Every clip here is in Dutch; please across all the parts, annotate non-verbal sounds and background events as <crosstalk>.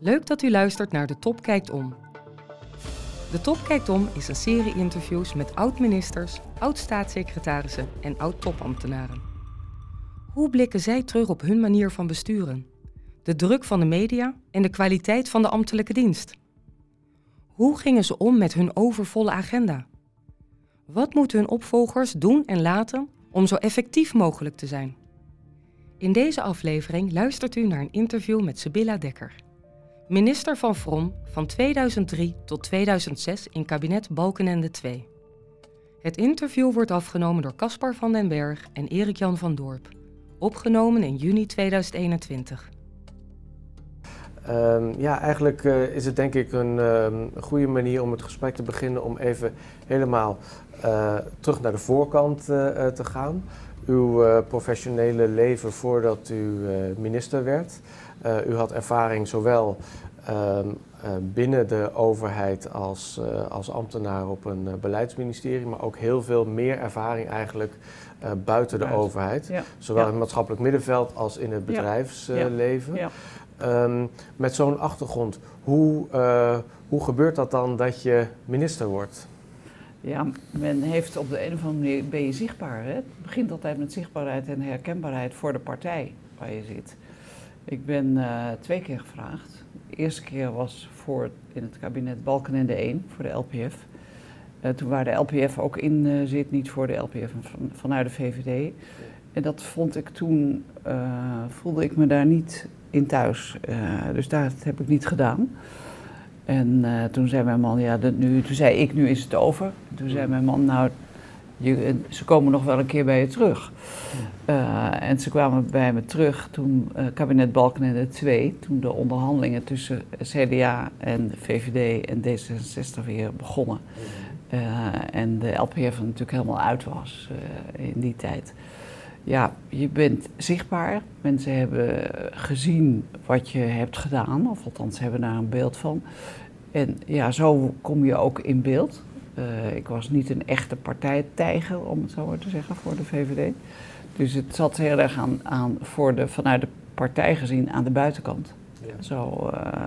Leuk dat u luistert naar De Top Kijkt Om. De Top Kijkt Om is een serie interviews met oud-ministers, oud-staatssecretarissen en oud-topambtenaren. Hoe blikken zij terug op hun manier van besturen? De druk van de media en de kwaliteit van de ambtelijke dienst? Hoe gingen ze om met hun overvolle agenda? Wat moeten hun opvolgers doen en laten om zo effectief mogelijk te zijn? In deze aflevering luistert u naar een interview met Sibylla Dekker, minister van Vrom van 2003 tot 2006 in kabinet Balkenende II. Het interview wordt afgenomen door Caspar van den Berg en Erik-Jan van Dorp, opgenomen in juni 2021. Um, ja, eigenlijk uh, is het denk ik een um, goede manier om het gesprek te beginnen om even helemaal uh, terug naar de voorkant uh, te gaan. Uw professionele leven voordat u minister werd. U had ervaring zowel um, binnen de overheid als, als ambtenaar op een beleidsministerie, maar ook heel veel meer ervaring eigenlijk buiten de overheid. Ja. Zowel ja. in het maatschappelijk middenveld als in het bedrijfsleven. Ja. Um, met zo'n achtergrond, hoe, uh, hoe gebeurt dat dan dat je minister wordt? Ja, men heeft op de een of andere manier, ben je zichtbaar. Hè? Het begint altijd met zichtbaarheid en herkenbaarheid voor de partij waar je zit. Ik ben uh, twee keer gevraagd. De eerste keer was voor in het kabinet Balkenende 1 voor de LPF. Uh, toen waar de LPF ook in uh, zit, niet voor de LPF, van, vanuit de VVD. En dat vond ik toen, voelde ik me daar niet in thuis. Dus dat heb ik niet gedaan. En toen zei mijn man, ja, dat nu, toen zei ik, nu is het over. Toen zei mijn man, nou, je, ze komen nog wel een keer bij je terug. Uh, en ze kwamen bij me terug toen kabinet Balkenende 2, toen de onderhandelingen tussen CDA en VVD en D66 weer begonnen. en de LPF natuurlijk helemaal uit was in die tijd ja, je bent zichtbaar. Mensen hebben gezien wat je hebt gedaan, of althans hebben daar een beeld van. En ja, zo kom je ook in beeld. Uh, ik was niet een echte partijtijger, om het zo maar te zeggen, voor de VVD. Dus het zat heel erg aan, aan voor de, vanuit de partij gezien aan de buitenkant. Ja. Zo, uh,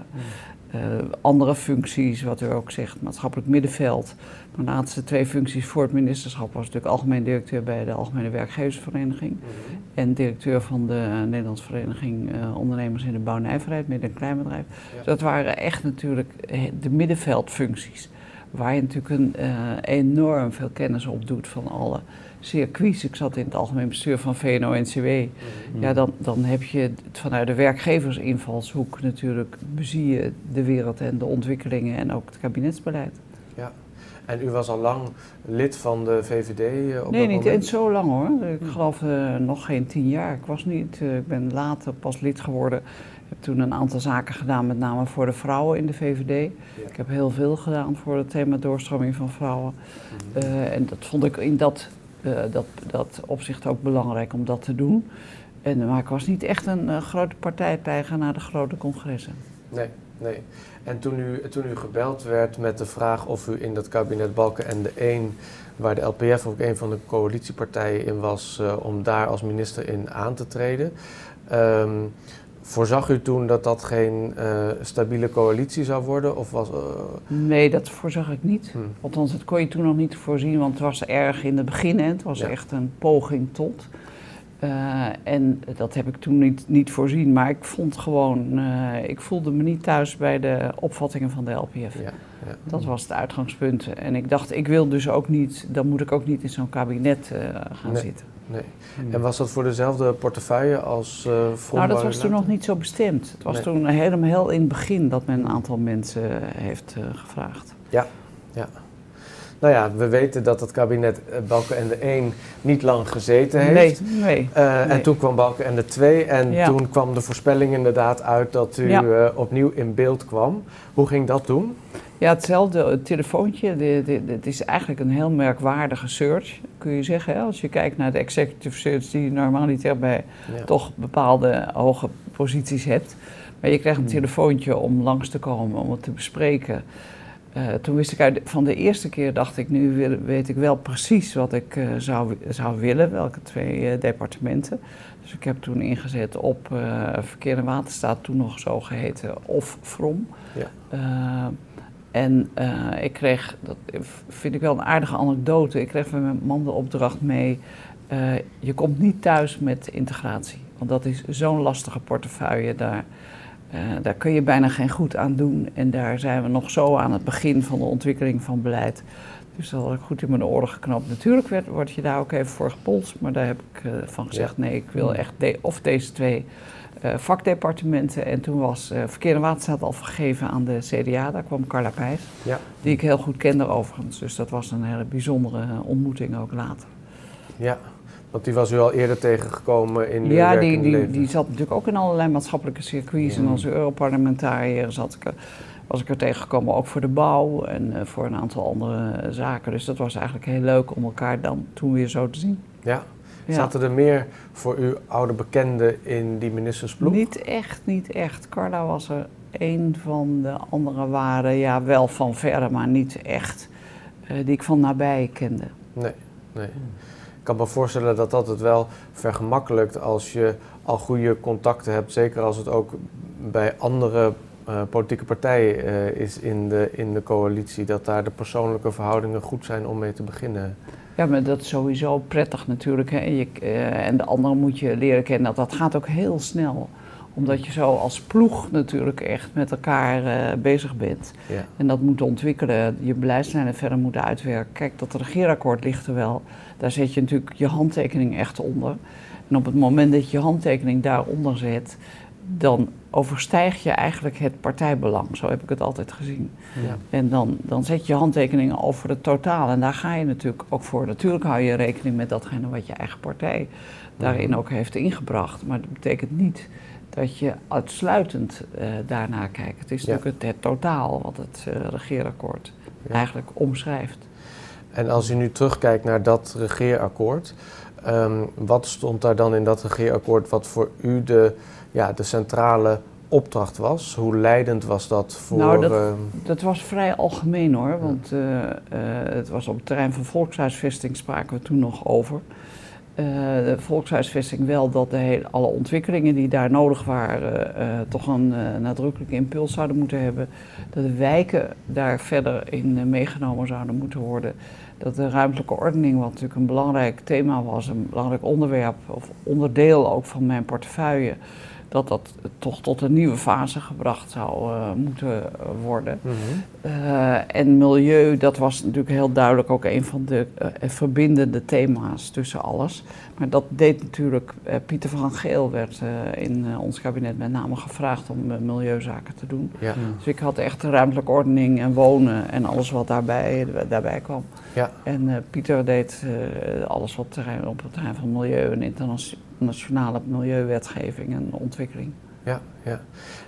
uh, andere functies, wat u ook zegt, maatschappelijk middenveld. Mijn laatste twee functies voor het ministerschap was natuurlijk algemeen directeur bij de Algemene Werkgeversvereniging. Mm -hmm. En directeur van de Nederlandse Vereniging uh, Ondernemers in de Bouw en Nijverheid, midden- en kleinbedrijf. Ja. Dus dat waren echt natuurlijk de middenveldfuncties. Waar je natuurlijk een, uh, enorm veel kennis op doet van alle circuits. Ik zat in het algemeen bestuur van VNO-NCW. Mm -hmm. Ja, dan, dan heb je het vanuit de werkgeversinvalshoek natuurlijk bezie je de wereld en de ontwikkelingen en ook het kabinetsbeleid. Ja. En u was al lang lid van de VVD? Uh, op nee, niet eens zo lang hoor. Ik geloof uh, nog geen tien jaar. Ik, was niet, uh, ik ben later pas lid geworden. Ik heb toen een aantal zaken gedaan, met name voor de vrouwen in de VVD. Ik heb heel veel gedaan voor het thema doorstroming van vrouwen. Mm -hmm. en dat vond ik in dat, dat, dat opzicht ook belangrijk om dat te doen. En, maar ik was niet echt een grote partijtijger naar de grote congressen. Nee, nee. En toen u, toen u gebeld werd met de vraag of u in dat kabinet Balkenende 1, waar de LPF ook een van de coalitiepartijen in was, om daar als minister in aan te treden. Um, voorzag u toen dat dat geen uh, stabiele coalitie zou worden? Of was, uh... Nee, dat voorzag ik niet. Hmm. Althans, dat kon je toen nog niet voorzien, want het was erg in het begin. Hè. Het was ja. echt een poging tot. Uh, en dat heb ik toen niet, niet voorzien, maar ik vond gewoon, ik voelde me niet thuis bij de opvattingen van de LPF. Ja, ja. Dat was het uitgangspunt. En ik dacht, ik wil dus ook niet, dan moet ik ook niet in zo'n kabinet gaan nee, zitten. Nee. Hmm. En was dat voor dezelfde portefeuille als uh, Nou, dat was toen nog niet zo bestemd. Het was nee. toen helemaal heel in het begin dat men een aantal mensen heeft gevraagd. Ja, ja. Nou ja, we weten dat het kabinet Balkenende 1 niet lang gezeten heeft. Nee, nee, uh, nee. En toen kwam Balkenende 2 en Ja. toen kwam de voorspelling inderdaad uit dat u Ja. uh, opnieuw in beeld kwam. Hoe ging dat toen? Ja, hetzelfde het telefoontje. Het is eigenlijk een heel merkwaardige search, kun je zeggen. Hè? Als je kijkt naar de executive search die je normaliter bij Ja. toch bepaalde hoge posities hebt. Maar je krijgt een Hmm. telefoontje om langs te komen, om het te bespreken. toen wist ik uit, van de eerste keer, dacht ik, nu weet ik wel precies wat ik zou, zou willen, welke twee departementen. Dus ik heb toen ingezet op Verkeer en Waterstaat, toen nog zo geheten, of From. Ja. En ik kreeg, dat vind ik wel een aardige anekdote, ik kreeg van mijn man de opdracht mee, je komt niet thuis met integratie. Want dat is zo'n lastige portefeuille. Daar, uh, daar kun je bijna geen goed aan doen. En daar zijn we nog zo aan het begin van de ontwikkeling van beleid. Dus dat had ik goed in mijn oren geknapt. Natuurlijk werd, word je daar ook even voor gepolst. Maar daar heb ik van gezegd: nee, ik wil echt of deze twee vakdepartementen. En toen was uh, Verkeer en Waterstaat al vergeven aan de CDA. Daar kwam Carla Pijs, ja. die ik heel goed kende overigens. Dus dat was een hele bijzondere ontmoeting ook later. Ja, want die was u al eerder tegengekomen in de Ja, die, die, die zat natuurlijk ook in allerlei maatschappelijke circuits. En als Europarlementariër zat ik, was ik er tegengekomen ook voor de bouw en voor een aantal andere zaken. Dus dat was eigenlijk heel leuk om elkaar dan toen weer zo te zien. Ja. Zaten er meer voor uw oude bekenden in die ministersploeg? Niet echt, niet echt. Carla was er een van de andere waren, ja wel van verre, maar niet echt, uh, die ik van nabij kende. Nee, nee kan me voorstellen dat dat het wel vergemakkelijkt als je al goede contacten hebt. Zeker als het ook bij andere uh, politieke partijen uh, is in de, in de coalitie. Dat daar de persoonlijke verhoudingen goed zijn om mee te beginnen. Ja, maar dat is sowieso prettig natuurlijk. Hè. Je, uh, en de anderen moet je leren kennen. Dat, dat gaat ook heel snel omdat je zo als ploeg natuurlijk echt met elkaar uh, bezig bent. Ja. En dat moet ontwikkelen, je beleidslijnen verder moeten uitwerken. Kijk, dat regeerakkoord ligt er wel. Daar zet je natuurlijk je handtekening echt onder. En op het moment dat je je handtekening daaronder zet, dan overstijg je eigenlijk het partijbelang. Zo heb ik het altijd gezien. Ja. En dan, dan zet je handtekeningen over het totaal. En daar ga je natuurlijk ook voor. Natuurlijk hou je rekening met datgene wat je eigen partij daarin ook heeft ingebracht. Maar dat betekent niet dat je uitsluitend uh, daarna kijkt. Het is natuurlijk het, totaal wat het uh, regeerakkoord eigenlijk omschrijft. En als u nu terugkijkt naar dat regeerakkoord, um, wat stond daar dan in dat regeerakkoord wat voor u de, ja, de centrale opdracht was? Hoe leidend was dat voor... Nou, dat, uh, dat was vrij algemeen hoor, want het was op het terrein van volkshuisvesting spraken we toen nog over. Uh, de volkshuisvesting wel dat de hele, alle ontwikkelingen die daar nodig waren, toch een nadrukkelijke impuls zouden moeten hebben. Dat de wijken daar verder in meegenomen zouden moeten worden. Dat de ruimtelijke ordening, wat natuurlijk een belangrijk thema was, een belangrijk onderwerp of onderdeel ook van mijn portefeuille, dat dat toch tot een nieuwe fase gebracht zou uh, moeten worden. Mm -hmm. uh, en milieu, dat was natuurlijk heel duidelijk ook een van de uh, verbindende thema's tussen alles. Maar dat deed natuurlijk, Pieter van Geel werd in ons kabinet met name gevraagd om milieuzaken te doen. Ja. Mm. Dus ik had echt ruimtelijke ordening en wonen en alles wat daarbij, daarbij kwam. Ja. En Pieter deed alles wat terrein, op het terrein van milieu en internationaal nationale milieuwetgeving en ontwikkeling. Ja, ja.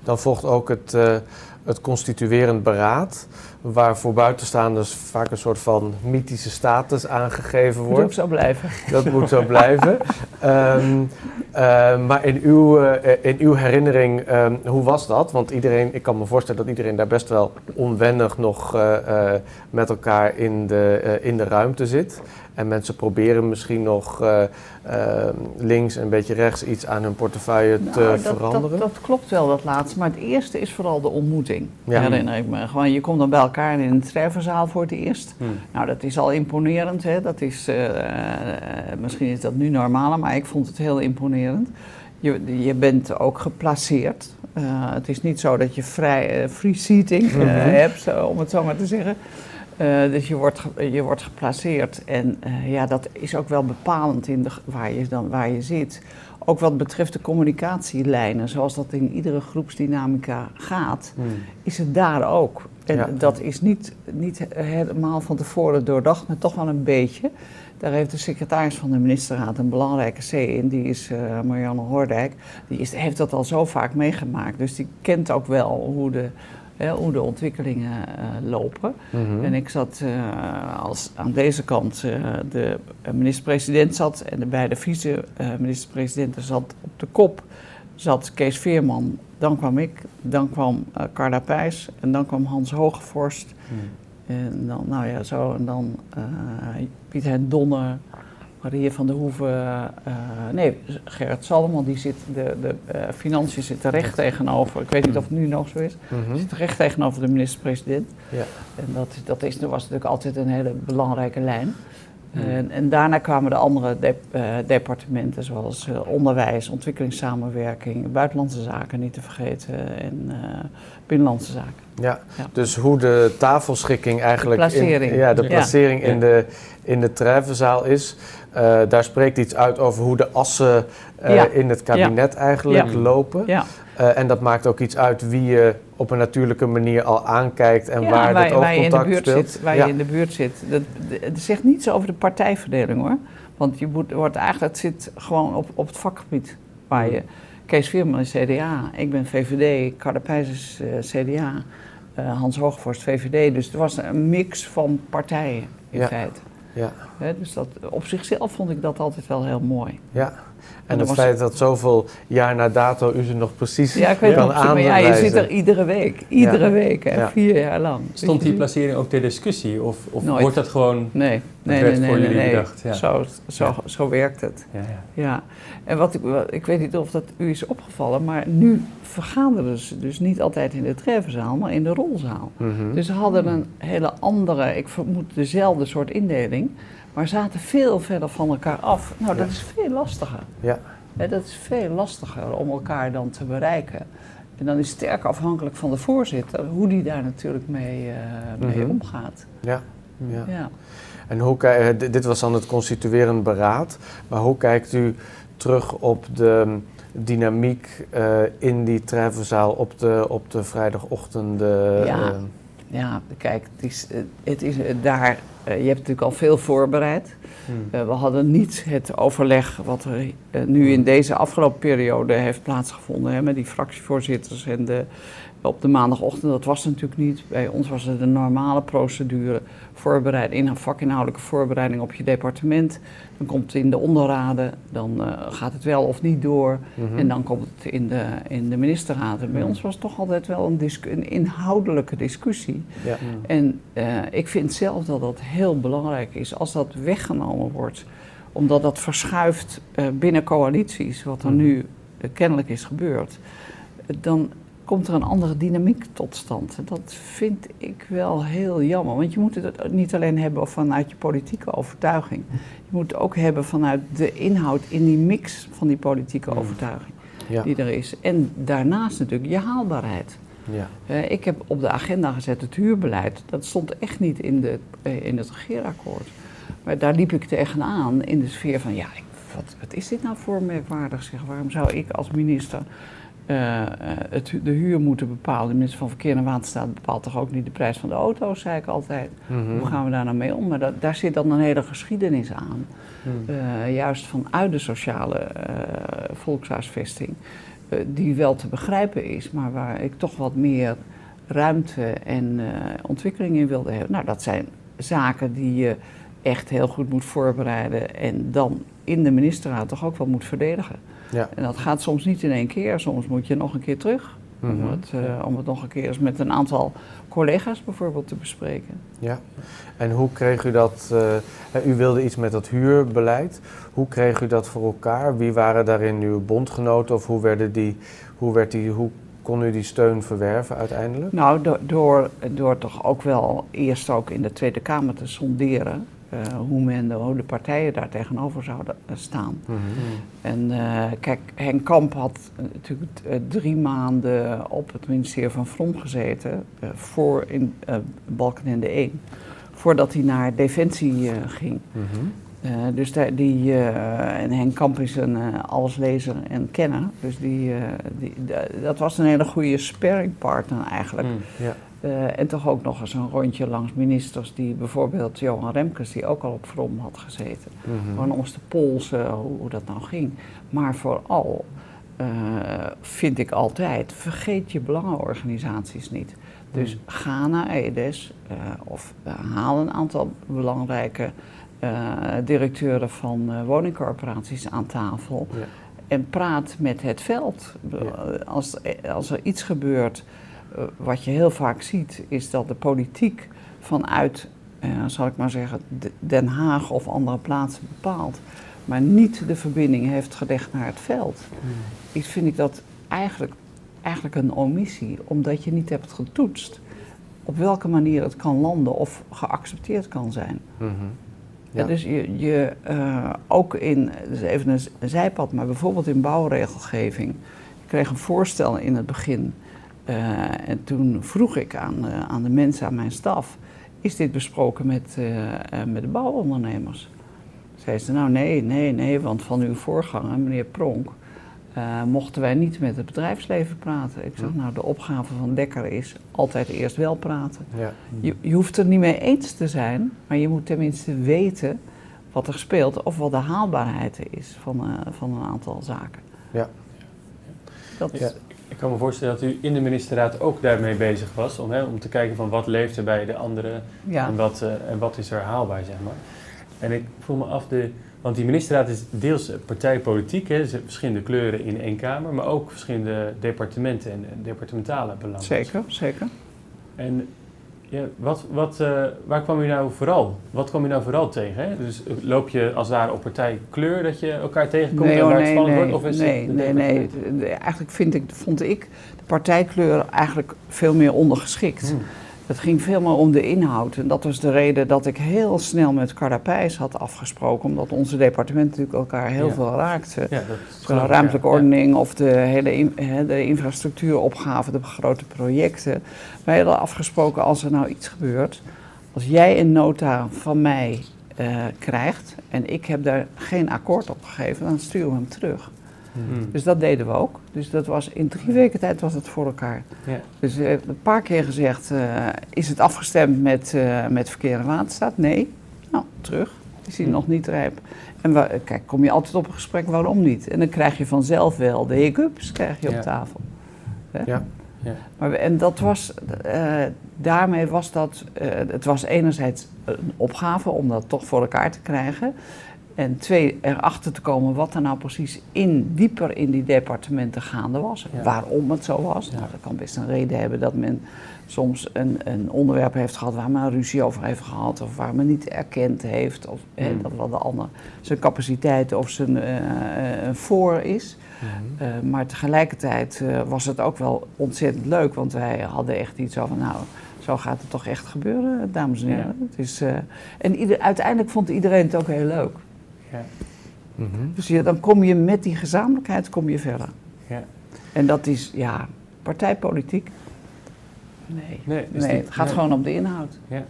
Dan volgt ook het, uh, het constituerend beraad, waar voor buitenstaanders vaak een soort van mythische status aangegeven wordt. Dat moet zo blijven. Dat moet zo blijven. um, <laughs> maar in uw, uh, in uw herinnering, um, hoe was dat? Want iedereen, ik kan me voorstellen dat iedereen daar best wel onwennig nog met elkaar in de, in de ruimte zit. En mensen proberen misschien nog uh, uh, links en een beetje rechts iets aan hun portefeuille nou, te dat, veranderen. Dat, dat, klopt wel, dat laatste. Maar het eerste is vooral de ontmoeting. Ja. Herinner ik me. Gewoon, je komt dan bij elkaar in een treffenzaal voor het eerst. Hmm. Nou, dat is al imponerend. Hè? Dat is, uh, misschien is dat nu normaler, maar ik vond het heel imponerend. Je, je bent ook geplaceerd. het is niet zo dat je vrij free seating mm -hmm. hebt, om het zo maar te zeggen. Dus je wordt, je wordt geplaceerd en ja, dat is ook wel bepalend in de, waar, je dan, waar je zit. Ook wat betreft de communicatielijnen, zoals dat in iedere groepsdynamica gaat, hmm. is het daar ook. En ja. dat is niet, niet helemaal van tevoren doordacht, maar toch wel een beetje. Daar heeft de secretaris van de ministerraad een belangrijke C in, die is uh, Marianne Hoordijk. Die is, heeft dat al zo vaak meegemaakt, dus die kent ook wel hoe de hoe de ontwikkelingen uh, lopen. Mm -hmm. En ik zat uh, als aan deze kant de minister-president zat en de beide vice-minister-presidenten zat op de kop zat Kees Veerman, dan kwam ik, dan kwam Carla Pijs en dan kwam Hans Hogevorst. Hmm. En dan, nou ja, zo, en dan uh, Piet Hen Donner, Marie van der Hoeven, uh, nee, Gerrit Salomon, die zit, de, de uh, financiën zitten recht tegenover, ik weet niet of het nu nog zo is, mm -hmm. zit recht tegenover de minister-president. Ja. En dat, dat is, was natuurlijk altijd een hele belangrijke lijn. Mm. En, en, daarna kwamen de andere de, uh, departementen, zoals uh, onderwijs, ontwikkelingssamenwerking, buitenlandse zaken niet te vergeten en uh, binnenlandse zaken. Ja, ja, dus hoe de tafelschikking eigenlijk. De placering. In, ja, de placering ja. in de, in de treffenzaal is. daar spreekt iets uit over hoe de assen in het kabinet eigenlijk lopen. Ja. en dat maakt ook iets uit wie je op een natuurlijke manier al aankijkt en waar, waar dat ook contact in de speelt. Zit, waar je in de buurt zit. Dat, zegt niets over de partijverdeling hoor. Want je moet, wordt eigenlijk, het zit gewoon op, op het vakgebied waar je... Kees Vierman is CDA, ik ben VVD, uh, CDA, uh, Hans Hoogvorst VVD. Dus er was een mix van partijen in ja. feite. Ja. He, dus dat, op zichzelf vond ik dat altijd wel heel mooi. Ja. En, het feit dat zoveel jaar na dato u ze nog precies ja, ik weet kan maar ja, je zit er iedere week. Iedere Ja. week, hè, Ja. vier jaar lang. Stond die placering ook ter discussie? Of, of Nooit. wordt dat gewoon... Nee, nee, nee, nee, voor nee, jullie nee. bedacht, ja. Zo, zo, Ja. zo werkt het. Ja, ja. Ja, en wat ik, wat- ik weet niet of dat u is opgevallen, maar nu vergaderen ze dus niet altijd in de treffenzaal, maar in de rolzaal. Mhm. Dus ze hadden een hele andere, ik vermoed dezelfde soort indeling, maar zaten veel verder van elkaar af. Nou, dat Ja. is veel lastiger. Ja. Dat is veel lastiger om elkaar dan te bereiken. En dan is het sterk afhankelijk van de voorzitter, hoe die daar natuurlijk mee, eh, mee Mhm. omgaat. Ja. Ja. Ja. En hoe eh, dit- was dan het constituerend beraad, maar hoe kijkt u terug op de mm, dynamiek eh, in die treffenzaal op de, op de vrijdagochtenden? Ja. Ja, kijk, het is, het is daar. Eh, je hebt natuurlijk al veel voorbereid. hmm. Eh, we hadden niet het overleg wat er eh, nu in deze afgelopen periode heeft plaatsgevonden hè, met die fractievoorzitters en de, op de maandagochtend. Dat was natuurlijk niet. Bij ons was het een normale procedure. Voorbereid, in, vakinhoudelijke voorbereiding op je departement. Dan komt het in de onderraden, dan eh, gaat het wel of niet door. Mhm. En dan komt het in de, in de ministerraad. En bij Mhm. ons was het toch altijd wel een, een inhoudelijke discussie. Ja. En eh, ik vind zelf dat dat heel belangrijk is als dat weggenomen wordt. Omdat dat verschuift eh, binnen coalities, wat er Mhm. nu kennelijk is gebeurd. Dan komt er een andere dynamiek tot stand. Dat vind ik wel heel jammer. Want je moet het niet alleen hebben vanuit je politieke overtuiging. Je moet het ook hebben vanuit de inhoud in die mix van die politieke Mhm. overtuiging Ja. die er is. En daarnaast natuurlijk je haalbaarheid. Ja. Eh, ik heb op de agenda gezet het huurbeleid. Dat stond echt niet in, de, eh, in het regeerakkoord. Maar daar liep ik tegenaan in de sfeer van... ja, ik, wat, wat is dit nou voor merkwaardig? Zeg, waarom zou ik als minister eh, eh, het, de huur moeten bepalen? De minister van Verkeer en Waterstaat bepaalt toch ook niet de prijs van de auto's, zei ik altijd. Mhm. Hoe gaan we daar nou mee om? Maar dat, daar zit dan een hele geschiedenis aan. Mhm. Eh, juist vanuit de sociale eh, volkshuisvesting, die wel te begrijpen is, maar waar ik toch wat meer ruimte en ontwikkeling in wilde hebben. Nou, dat zijn zaken die je echt heel goed moet voorbereiden en dan in de ministerraad toch ook wel moet verdedigen. Ja. En dat gaat soms niet in één keer, soms moet je nog een keer terug. Mhm. Om, het, eh, om het nog een keer eens met een aantal collega's bijvoorbeeld te bespreken. Ja, en hoe kreeg u dat? eh, u wilde iets met dat huurbeleid. Hoe kreeg u dat voor elkaar? Wie waren daarin uw bondgenoten of hoe, werden die, hoe, werd die, hoe kon u die steun verwerven uiteindelijk? Nou, do- door, door toch ook wel eerst ook in de Tweede Kamer te sonderen eh, hoe, men de, partijen daar tegenover zouden eh, staan. Mhm. En eh, kijk, Henk Kamp had natuurlijk drie maanden op het ministerie van Vrom gezeten, eh, voor in Balkenende 1, voordat hij naar Defensie ging. Mhm. Dus daar, die, en Henk Kamp is een alleslezer en kenner. Dus die, die, da- dat was een hele goede sparringpartner eigenlijk. Mm. Eh, en toch ook nog eens een rondje langs ministers die bijvoorbeeld Johan Remkes, die ook al op Vrom had gezeten. Mhm. Gewoon om eens te polsen hoe, hoe dat nou ging. Maar vooral eh, vind ik altijd, vergeet je belangenorganisaties niet. Dus Mm. ga naar EDES eh, of haal een aantal belangrijke directeuren van woningcorporaties aan tafel. Ja. en praat met het veld. Als, als er iets gebeurt, wat je heel vaak ziet, is dat de politiek vanuit, eh, zal ik maar zeggen, Den Haag of andere plaatsen bepaalt, maar niet de verbinding heeft gelegd naar het veld. Hmm. Ik vind ik dat eigenlijk, eigenlijk een omissie, omdat je niet hebt getoetst op welke manier het kan landen of geaccepteerd kan zijn. Mm ja. dus je, je uh, ook in, dus even een zijpad, maar bijvoorbeeld in bouwregelgeving. Ik kreeg een voorstel in het begin. Uh, en toen vroeg ik aan, uh, aan de mensen, aan mijn staf, is dit besproken met, met de bouwondernemers? Zeiden ze, nou nee, nee, nee, want van uw voorganger, meneer Pronk, uh, mochten wij niet met het bedrijfsleven praten. Ik zeg, hm. nou, de opgave van Dekker is altijd eerst wel praten. Ja. Je, je, hoeft er niet mee eens te zijn, maar je moet tenminste weten wat er speelt of wat de haalbaarheid is van, uh, van een aantal zaken. Ja. Dat ja. Ik kan me voorstellen dat u in de ministerraad ook daarmee bezig was, om, hè, om te kijken van wat leeft er bij de anderen en, wat, uh, en wat is er haalbaar, zeg maar. En ik voel me af, de, want die ministerraad is deels partijpolitiek, hè, verschillende kleuren in één kamer, maar ook verschillende departementen en, departementale belangen. Zeker, zeker. En ja, wat, wat, uh, waar kwam u nou vooral? Wat kwam u nou vooral tegen? Hè? Dus loop je als het ware op partijkleur dat je elkaar tegenkomt nee, en waar nee, het spannend nee, wordt? Of is nee, het nee, nee. Eigenlijk vind ik, vond ik de partijkleur eigenlijk veel meer ondergeschikt. Hmm. Het ging veel meer om de inhoud. En dat was de reden dat ik heel snel met Carapijs had afgesproken. Omdat onze departementen natuurlijk elkaar heel veel raakten. Ja, de ruimtelijke ordening of de hele de infrastructuuropgave, de grote projecten. Wij hadden afgesproken als er nou iets gebeurt. Als jij een nota van mij uh, krijgt en ik heb daar geen akkoord op gegeven, dan sturen we hem terug. Hmm. Dus dat deden we ook. Dus dat was in drie weken tijd was het voor elkaar. Ja. Dus uh, een paar keer gezegd, uh, is het afgestemd met, uh, met verkeer en waterstaat? Nee. Nou, terug. Is hij hmm. nog niet rijp. En kijk, kom je altijd op een gesprek, waarom niet? En dan krijg je vanzelf wel de hiccups krijg je op tafel. Ja. ja. Maar, en dat was, daarmee was dat, het was enerzijds een opgave om dat toch voor elkaar te krijgen. En twee, erachter te komen wat er nou precies in, dieper in die departementen gaande was. Waarom het zo was. Nou, dat kan best een reden hebben dat men soms een, een onderwerp heeft gehad waar men ruzie over heeft gehad. Of waar men niet erkend heeft. Of mm. dat wat de ander zijn capaciteit of zijn uh, voor is. Mm. Uh, maar tegelijkertijd was het ook wel ontzettend leuk. Want wij hadden echt iets over, nou, zo gaat het toch echt gebeuren, dames en heren. Het is, en ieder, uiteindelijk vond iedereen het ook heel leuk. Ja. Mhm. Dus ja, dan kom je met die gezamenlijkheid kom je verder. Ja. En dat is, ja, partijpolitiek. Nee, nee, nee het gaat gewoon om de inhoud. Ja.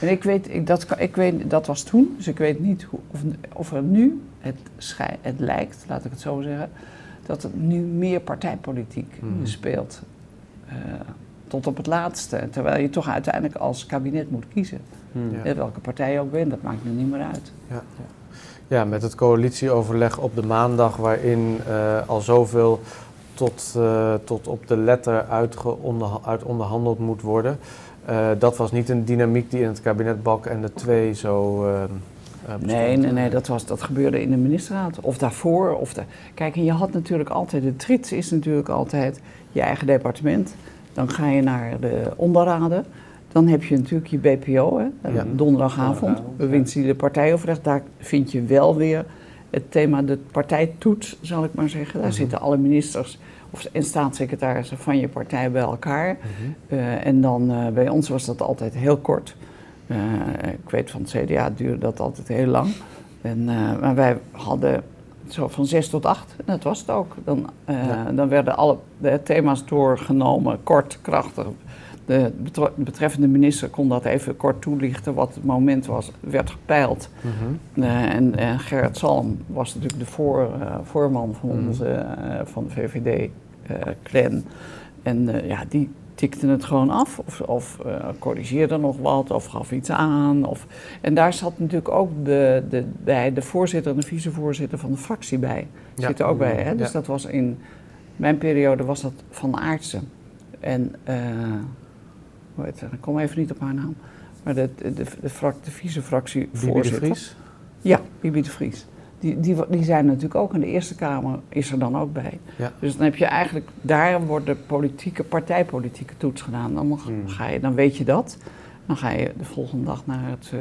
En ik weet, ik, dat, ik weet, dat was toen, dus ik weet niet hoe, of, of er nu, het, schij, het lijkt, laat ik het zo zeggen, dat er nu meer partijpolitiek mm. speelt. Uh, tot op het laatste. Terwijl je toch uiteindelijk als kabinet moet kiezen. Mm. Ja. Welke partij je ook bent, dat maakt nu niet meer uit. Ja. Ja, met het coalitieoverleg op de maandag, waarin uh, al zoveel tot, uh, tot op de letter uit onderhandeld moet worden. Uh, dat was niet een dynamiek die in het kabinet Bak en de twee zo. nee, nee, nee, dat, was, dat gebeurde in de ministerraad. Of daarvoor. Of de... Kijk, je had natuurlijk altijd. De trits is natuurlijk altijd je eigen departement. Dan ga je naar de onderraden. Dan heb je natuurlijk je BPO, hè, ja. donderdagavond, bewindslieden ja. partijoverleg. Daar vind je wel weer het thema de partijtoets, zal ik maar zeggen. Daar mhm. zitten alle ministers of, en staatssecretarissen van je partij bij elkaar. Mhm. uh, en dan uh, bij ons was dat altijd heel kort. Ik weet van het CDA duurde dat altijd heel lang. En, maar wij hadden zo van zes tot acht, en dat was het ook. Dan, ja. dan werden alle thema's doorgenomen, kort, krachtig, de betreffende minister kon dat even kort toelichten wat het moment was, werd gepeild. Mhm. Eh, en, en, Gerrit Salm was natuurlijk de voor, uh, voorman van, mhm. onze, uh, van de VVD-clan. en ja, die tikte het gewoon af of, of corrigeerde nog wat of gaf iets aan. Of, en daar zat natuurlijk ook de, de, bij de voorzitter en de vicevoorzitter van de fractie bij. Ja. Zitten ook bij. Hè? Dus dat was in mijn periode was dat van Aartsen. En ik kom even niet op haar naam. Maar de, de, de, de, de vice-fractievoorzitter. Bibi de Vries? Ja, Bibi de Vries. die, die, die zijn natuurlijk ook in de Eerste Kamer, is er dan ook bij. Ja. Dus dan heb je eigenlijk, daar wordt de politieke, partijpolitieke toets gedaan. Dan, hmm. ga je, dan weet je dat. Dan ga je de volgende dag naar, het, uh,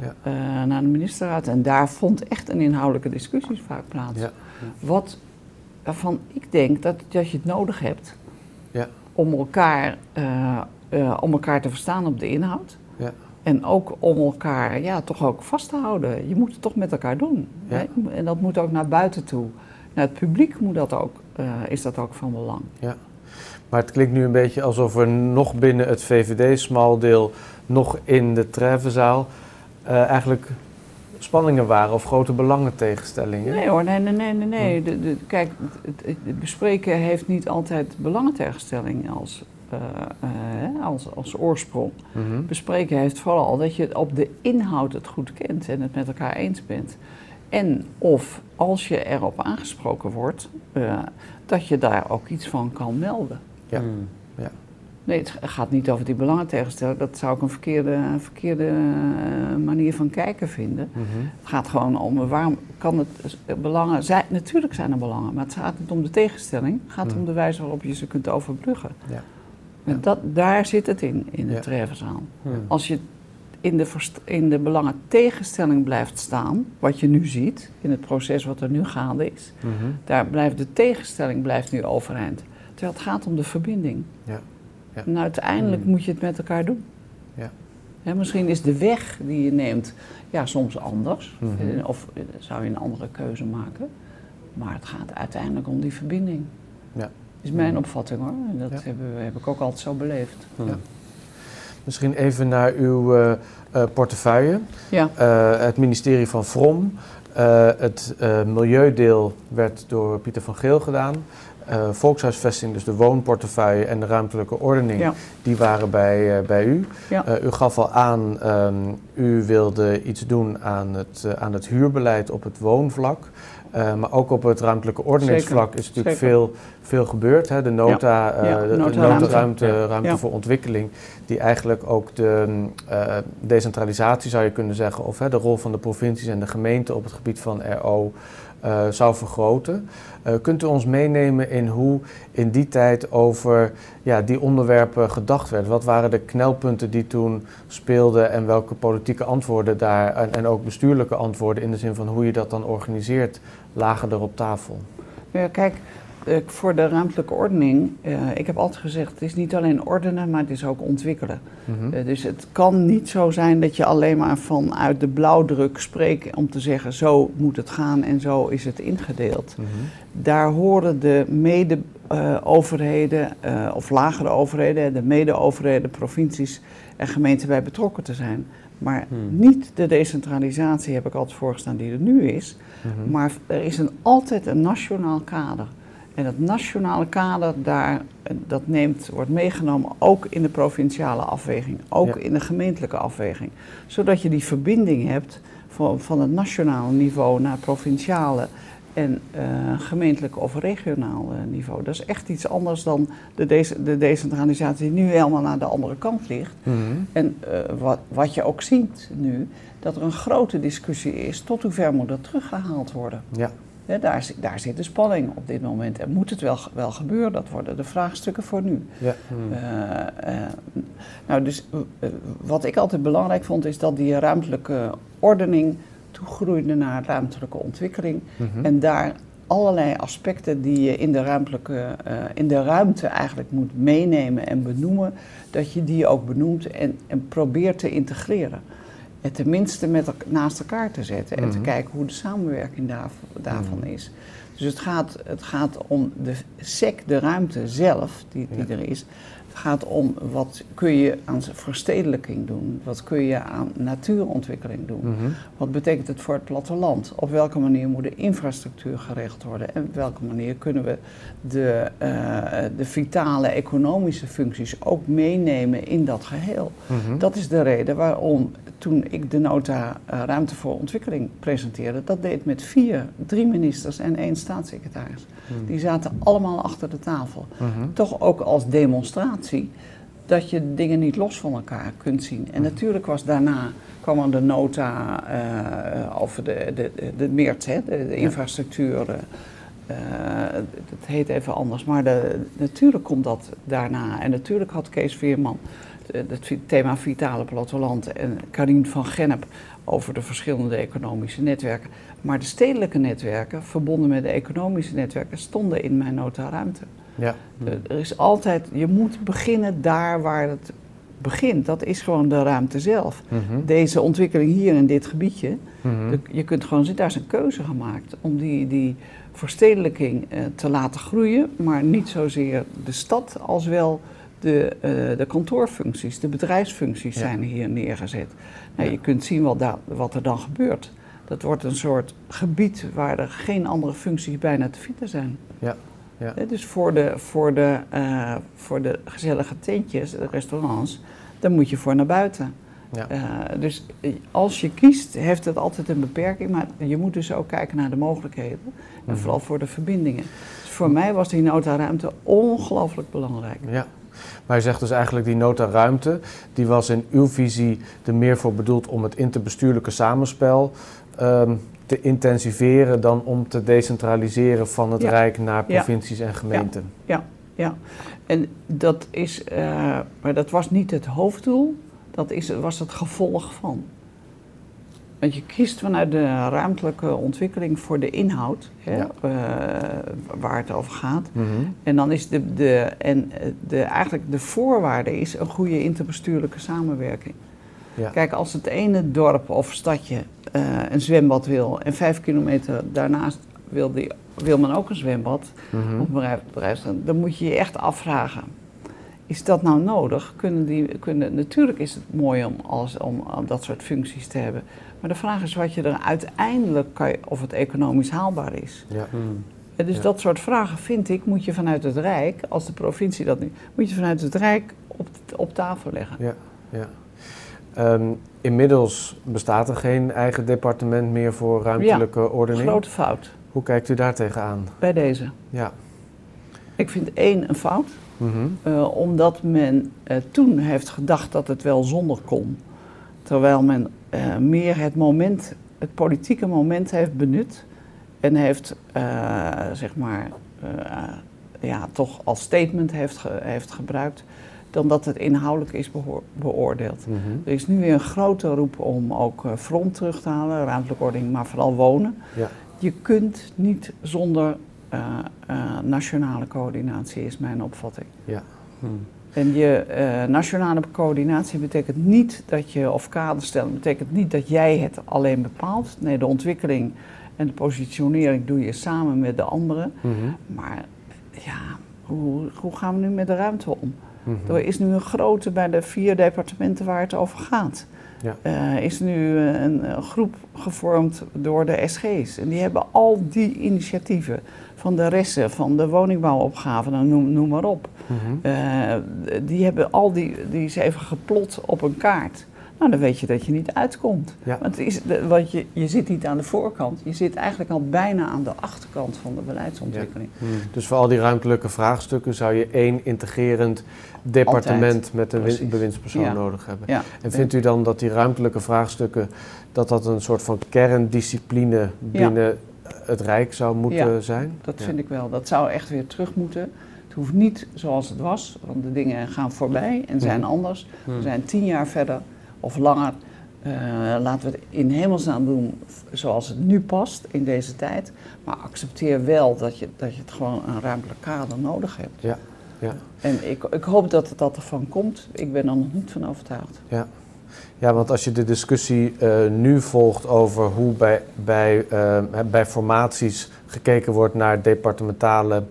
ja. uh, naar de ministerraad. En daar vond echt een inhoudelijke discussie vaak plaats. Ja. Wat, waarvan ik denk dat, dat je het nodig hebt om, elkaar, uh, om elkaar te verstaan op de inhoud. En ook om elkaar ja, toch ook vast te houden. Je moet het toch met elkaar doen. Hè? En dat moet ook naar buiten toe. Naar het publiek moet dat ook, uh, is dat ook van belang. Ja. Maar het klinkt nu een beetje alsof er nog binnen het VVD-smaldeel, nog in de Treffenzaal, uh, eigenlijk spanningen waren of grote belangentegenstellingen? Nee hoor, nee, nee, nee, nee. nee. Hm. De, de, kijk, het, het, bespreken heeft niet altijd belangentegenstelling als eh, eh, als, als oorsprong. Mhm. Bespreken heeft vooral dat je op de inhoud het goed kent en het met elkaar eens bent. En of als je erop aangesproken wordt, uh, dat je daar ook iets van kan melden. Ja. Mm. ja. Nee, het gaat niet over die belangentegenstelling. Dat zou ik een verkeerde, verkeerde manier van kijken vinden. Mhm. Het gaat gewoon om waarom kan het belangen zijn. Natuurlijk zijn er belangen, maar het gaat niet om de tegenstelling. Het gaat mm. om de wijze waarop je ze kunt overbruggen. Ja. Dat, daar zit het in, in de ja. Als je in de, in de belangen tegenstelling blijft staan, wat je nu ziet in het proces wat er nu gaande is, mhm. daar blijft de tegenstelling blijft nu overeind. Terwijl het gaat om de verbinding. Ja. Ja. En uiteindelijk mhm. moet je het met elkaar doen. Ja. misschien is de weg die je neemt ja, soms anders, mhm. eh, of eh, zou je een andere keuze maken, maar het gaat uiteindelijk om die verbinding. Ja is mijn opvatting hoor. En dat heb, heb, ik ook altijd zo beleefd. Ja. Misschien even naar uw uh, uh, portefeuille. Ja. Uh, het ministerie van Vrom. het milieudeel werd door Pieter van Geel gedaan. volkshuisvesting, dus de woonportefeuille en de ruimtelijke ordening, die waren bij, bij u. u gaf al aan, um, u wilde iets doen aan het, aan het huurbeleid op het woonvlak. Uh, maar ook op het ruimtelijke ordeningsvlak is natuurlijk veel, veel gebeurd. Hè? De nota, uh, de, nota ruimte, ruimte voor ontwikkeling, die eigenlijk ook de uh, decentralisatie zou je kunnen zeggen, of de rol van de provincies en de gemeenten op het gebied van RO zou vergroten. kunt u ons meenemen in hoe in die tijd over ja, die onderwerpen gedacht werd? Wat waren de knelpunten die toen speelden en welke politieke antwoorden daar en, en ook bestuurlijke antwoorden in de zin van hoe je dat dan organiseert lagen er op tafel? Ja, kijk, eh, voor de ruimtelijke ordening, uh, ik heb altijd gezegd, het is niet alleen ordenen, maar het is ook ontwikkelen. Mhm. uh, dus het kan niet zo zijn dat je alleen maar vanuit de blauwdruk spreekt om te zeggen, zo moet het gaan en zo is het ingedeeld. Mhm. Daar horen de mede-overheden of lagere overheden, de mede-overheden, provincies en gemeenten bij betrokken te zijn. Maar hmm. niet de decentralisatie heb ik altijd voorgestaan die er nu is. Mhm. Maar er is een, altijd een nationaal kader. En dat nationale kader, daar, dat neemt, wordt meegenomen ook in de provinciale afweging, ook in de gemeentelijke afweging. Zodat je die verbinding hebt van, van het nationale niveau naar het provinciale en uh, gemeentelijk of regionaal uh, niveau. Dat is echt iets anders dan de, de, de, decentralisatie die nu helemaal naar de andere kant ligt. Mhm. En uh, wat, wat je ook ziet nu, dat er een grote discussie is tot hoe ver moet dat teruggehaald worden. Ja. Ja, daar, daar zit de spanning op dit moment. En moet het wel, wel gebeuren? Dat worden de vraagstukken voor nu. Ja. Nou, dus wat ik altijd belangrijk vond, is dat die ruimtelijke ordening toegroeide naar ruimtelijke ontwikkeling. Mhm. En daar allerlei aspecten die je in de, ruimtelijke, uh, in de ruimte eigenlijk moet meenemen en benoemen, dat je die ook benoemt en, en probeert te integreren. En tenminste met naast elkaar te zetten en te mhm. kijken hoe de samenwerking daar, daarvan mhm. is. Dus het gaat, het gaat om de sec, de ruimte zelf die, die er is. Het gaat om wat kun je aan verstedelijking doen, wat kun je aan natuurontwikkeling doen. Mhm. Wat betekent het voor het platteland? Op welke manier moet de infrastructuur geregeld worden? En op welke manier kunnen we de, uh, de vitale economische functies ook meenemen in dat geheel? Mhm. Dat is de reden waarom toen ik de nota uh, Ruimte voor Ontwikkeling presenteerde, dat deed met vier, drie ministers en één staatssecretaris. Mhm. Die zaten allemaal achter de tafel. Toch ook als demonstratie dat je dingen niet los van elkaar kunt zien. En natuurlijk was daarna kwam er de nota uh, over de, de, de, de MEERT, hè, de, infrastructuur. Uh, het heet even anders, maar de, natuurlijk komt dat daarna. En natuurlijk had Kees Veerman het thema vitale platteland en Karin van Gennep over de verschillende economische netwerken. Maar de stedelijke netwerken, verbonden met de economische netwerken, stonden in mijn nota ruimte. Ja. Er is altijd, je moet beginnen daar waar het begint. Dat is gewoon de ruimte zelf. Mhm. Deze ontwikkeling hier in dit gebiedje, mhm. je kunt gewoon zien, daar is een keuze gemaakt om die, die verstedelijking eh, te laten groeien, maar niet zozeer de stad als wel de, uh, de kantoorfuncties, de bedrijfsfuncties zijn hier neergezet. Nou, Je kunt zien wat, daar, wat er dan gebeurt. Dat wordt een soort gebied waar er geen andere functies bijna te vinden zijn. Ja. Ja. Dus voor de, voor, de, uh, voor de gezellige tentjes, de restaurants, dan moet je voor naar buiten. Ja. Uh, dus als je kiest, heeft het altijd een beperking, maar je moet dus ook kijken naar de mogelijkheden. En mhm. vooral voor de verbindingen. Dus voor mij was die nota ruimte ongelooflijk belangrijk. Ja. Maar je zegt dus eigenlijk die nota ruimte, die was in uw visie er meer voor bedoeld om het interbestuurlijke samenspel um, te intensiveren dan om te decentraliseren van het Rijk naar provincies en gemeenten. Ja. ja, en dat is, uh, maar dat was niet het hoofddoel, dat is, was het gevolg van. Want je kiest vanuit de ruimtelijke ontwikkeling voor de inhoud, hè, ja. uh, waar het over gaat. Mm -hmm. En dan is de, de, en de, eigenlijk de voorwaarde is een goede interbestuurlijke samenwerking. Ja. Kijk, als het ene dorp of stadje uh, een zwembad wil en vijf kilometer daarnaast wil, die, wil men ook een zwembad mm -hmm. op bedrijf, dan moet je je echt afvragen. Is dat nou nodig? Kunnen die, kunnen, natuurlijk is het mooi om, als, om, om dat soort functies te hebben. Maar de vraag is wat je er uiteindelijk kan, of het economisch haalbaar is. Ja. Hmm. dus dat soort vragen vind ik, moet je vanuit het Rijk, als de provincie dat niet, moet je vanuit het Rijk op, op tafel leggen. Ja, ja. Um, inmiddels bestaat er geen eigen departement meer voor ruimtelijke ja, ordening. grote fout. Hoe kijkt u daar tegenaan? Bij deze. Ja. Ik vind één een fout, mm uh, omdat men uh, toen heeft gedacht dat het wel zonder kon. Terwijl men uh, meer het moment, het politieke moment heeft benut en heeft, zeg maar, ja, toch als statement heeft, ge, heeft gebruikt dan dat het inhoudelijk is beoordeeld. Mhm. Er is nu weer een grote roep om ook uh, front terug te halen, ruimtelijke ordening, maar vooral wonen. Ja. Je kunt niet zonder uh, uh, nationale coördinatie, is mijn opvatting. Ja. Hm. En je nationale coördinatie betekent niet dat je, of kaderstellen, betekent niet dat jij het alleen bepaalt. Nee, de ontwikkeling en de positionering doe je samen met de anderen. Mhm. Maar ja, hoe, hoe gaan we nu met de ruimte om? Mhm. Er is nu een grote bij de vier departementen waar het over gaat. Ja. Uh, is nu een, een, groep gevormd door de SG's. En die hebben al die initiatieven van de resten, van de woningbouwopgave, nou, noem, noem maar op. Mhm. uh, die hebben al die, die is even geplot op een kaart. Nou, dan weet je dat je niet uitkomt. Ja. Want, is, want je, je zit niet aan de voorkant, je zit eigenlijk al bijna aan de achterkant van de beleidsontwikkeling. Ja. Hmm. Dus voor al die ruimtelijke vraagstukken zou je één integrerend departement met een bewindspersoon nodig hebben. En vindt u dan dat die ruimtelijke vraagstukken, dat dat een soort van kerndiscipline binnen het Rijk zou moeten zijn? dat vind ik wel. Dat zou echt weer terug moeten. Het hoeft niet zoals het was, want de dingen gaan voorbij en zijn hmm. anders. We hmm. zijn tien jaar verder of langer. Uh, laten we het in hemelsnaam doen zoals het nu past in deze tijd. Maar accepteer wel dat je, dat je het gewoon een ruimtelijk kader nodig hebt. Ja, ja. En ik, ik hoop dat dat ervan komt. Ik ben er nog niet van overtuigd. Ja, ja want als je de discussie uh, nu volgt over hoe bij, bij, uh, bij formaties gekeken wordt naar departementale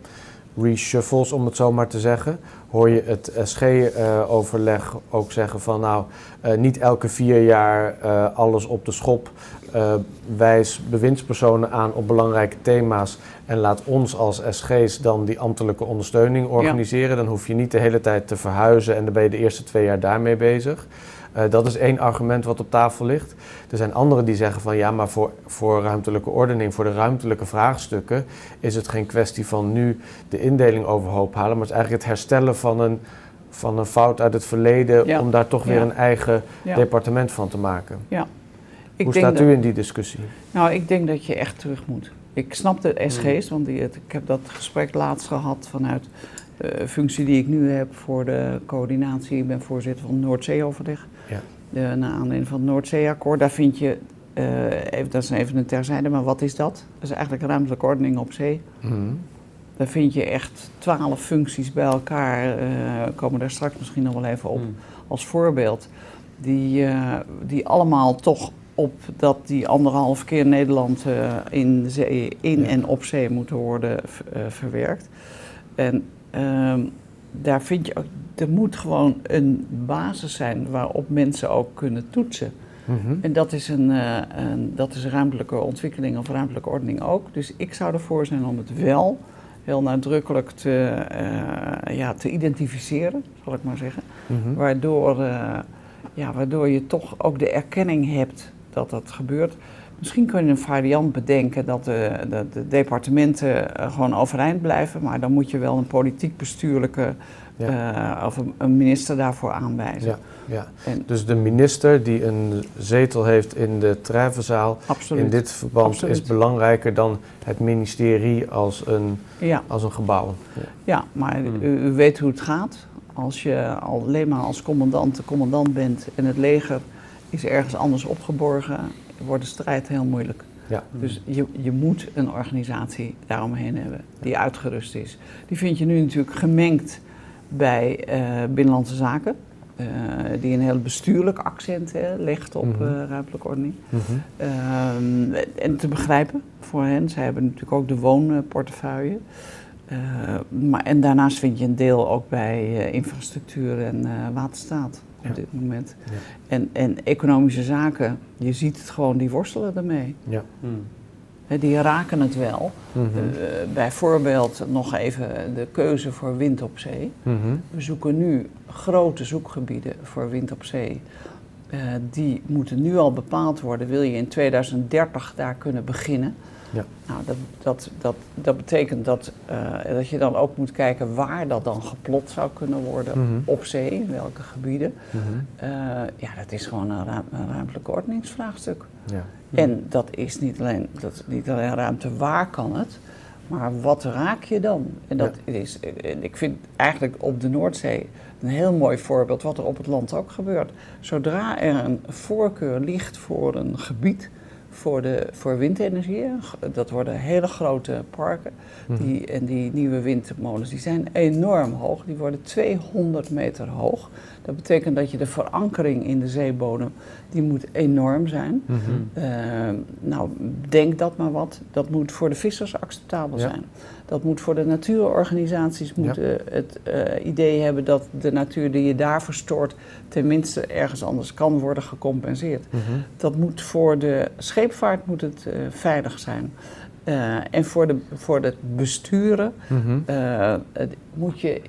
reshuffles, om het zo maar te zeggen hoor je het SG-overleg ook zeggen van nou, uh, niet elke vier jaar uh, alles op de schop. Wijs bewindspersonen aan op belangrijke thema's en laat ons als SG's dan die ambtelijke ondersteuning organiseren. Dan hoef je niet de hele tijd te verhuizen en dan ben je de eerste twee jaar daarmee bezig. Uh, dat is één argument wat op tafel ligt. Er zijn anderen die zeggen van ja, maar voor, voor ruimtelijke ordening, voor de ruimtelijke vraagstukken, is het geen kwestie van nu de indeling overhoop halen, maar het is eigenlijk het herstellen van een van een fout uit het verleden om daar toch weer een eigen departement van te maken. Ja. Ik Hoe staat u in die discussie? Nou, ik denk dat je echt terug moet. Ik snap de SG's, hmm. want die, ik heb dat gesprek laatst gehad vanuit de functie die ik nu heb voor de coördinatie. Ik ben voorzitter van het Noordzeeoverleg. Ja. De, naar aanleiding van het Noordzeeakkoord. Daar vind je, uh, even, dat is even een terzijde, maar wat is dat? Dat is eigenlijk ruimtelijke ordening op zee. Mm. Daar vind je echt twaalf functies bij elkaar. Uh, komen daar straks misschien nog wel even op hmm. als voorbeeld. Die, uh, die allemaal toch op dat die anderhalf keer Nederland uh, in, zee, in en op zee moeten worden verwerkt. En ehm, daar vind je ook, er moet gewoon een basis zijn waarop mensen ook kunnen toetsen. Mhm. En dat is een, een, dat is ruimtelijke ontwikkeling of ruimtelijke ordening ook. Dus ik zou ervoor zijn om het wel heel nadrukkelijk te, uh, ja, te identificeren, zal ik maar zeggen. Mhm. waardoor, uh, ja, waardoor je toch ook de erkenning hebt dat dat gebeurt. Misschien kun je een variant bedenken dat de, de, de departementen eh, gewoon overeind blijven, maar dan moet je wel een politiek-bestuurlijke uh, of een, minister daarvoor aanwijzen. Ja, ja. En, dus de minister die een zetel heeft in de treffenzaal, in dit verband is belangrijker dan het ministerie als een, als een gebouw. Ja, ja maar hmm. u, u, weet hoe het gaat. Als je alleen maar als commandant de commandant bent en het leger is ergens anders opgeborgen, wordt de strijd heel moeilijk. Ja. Dus je, je moet een organisatie daaromheen hebben die uitgerust is. Die vind je nu natuurlijk gemengd bij uh, Binnenlandse Zaken. Uh, die een heel bestuurlijk accent hè, legt op mm ruimtelijke ordening. Mhm. Ehm, en te begrijpen voor hen. Zij hebben natuurlijk ook de woonportefeuille. maar, en daarnaast vind je een deel ook bij infrastructuur en waterstaat op dit moment. Ja. En, en economische zaken, je ziet het gewoon, die worstelen ermee. Ja. Hmm die raken het wel. Mhm. Eh, bijvoorbeeld nog even de keuze voor wind op zee. Mhm. We zoeken nu grote zoekgebieden voor wind op zee. Uh, die moeten nu al bepaald worden. Wil je in 2030 daar kunnen beginnen? Ja. Nou, dat, dat, dat, dat betekent dat, uh, dat je dan ook moet kijken waar dat dan geplot zou kunnen worden mhm. op zee, in welke gebieden. ja, dat is gewoon een, ruim, een ruimtelijk ordeningsvraagstuk. Ja. En dat is niet alleen, dat is niet alleen ruimte, waar kan het, maar wat raak je dan? En dat is, ik vind eigenlijk op de Noordzee een heel mooi voorbeeld wat er op het land ook gebeurt. Zodra er een voorkeur ligt voor een gebied, voor, de, voor windenergie. Dat worden hele grote parken. Mhm. Die, en die nieuwe windmolens die zijn enorm hoog. Die worden 200 meter hoog. Dat betekent dat je de verankering in de zeebodem, die moet enorm zijn. Mm nou, denk dat maar wat. Dat moet voor de vissers acceptabel zijn. Dat moet voor de natuurorganisaties moeten het uh, idee hebben dat de natuur die je daar verstoort, tenminste ergens anders kan worden gecompenseerd. Mhm. Dat moet voor de scheepvaart moet het, uh, veilig zijn. Uh, en voor, de, voor het besturen mm moet je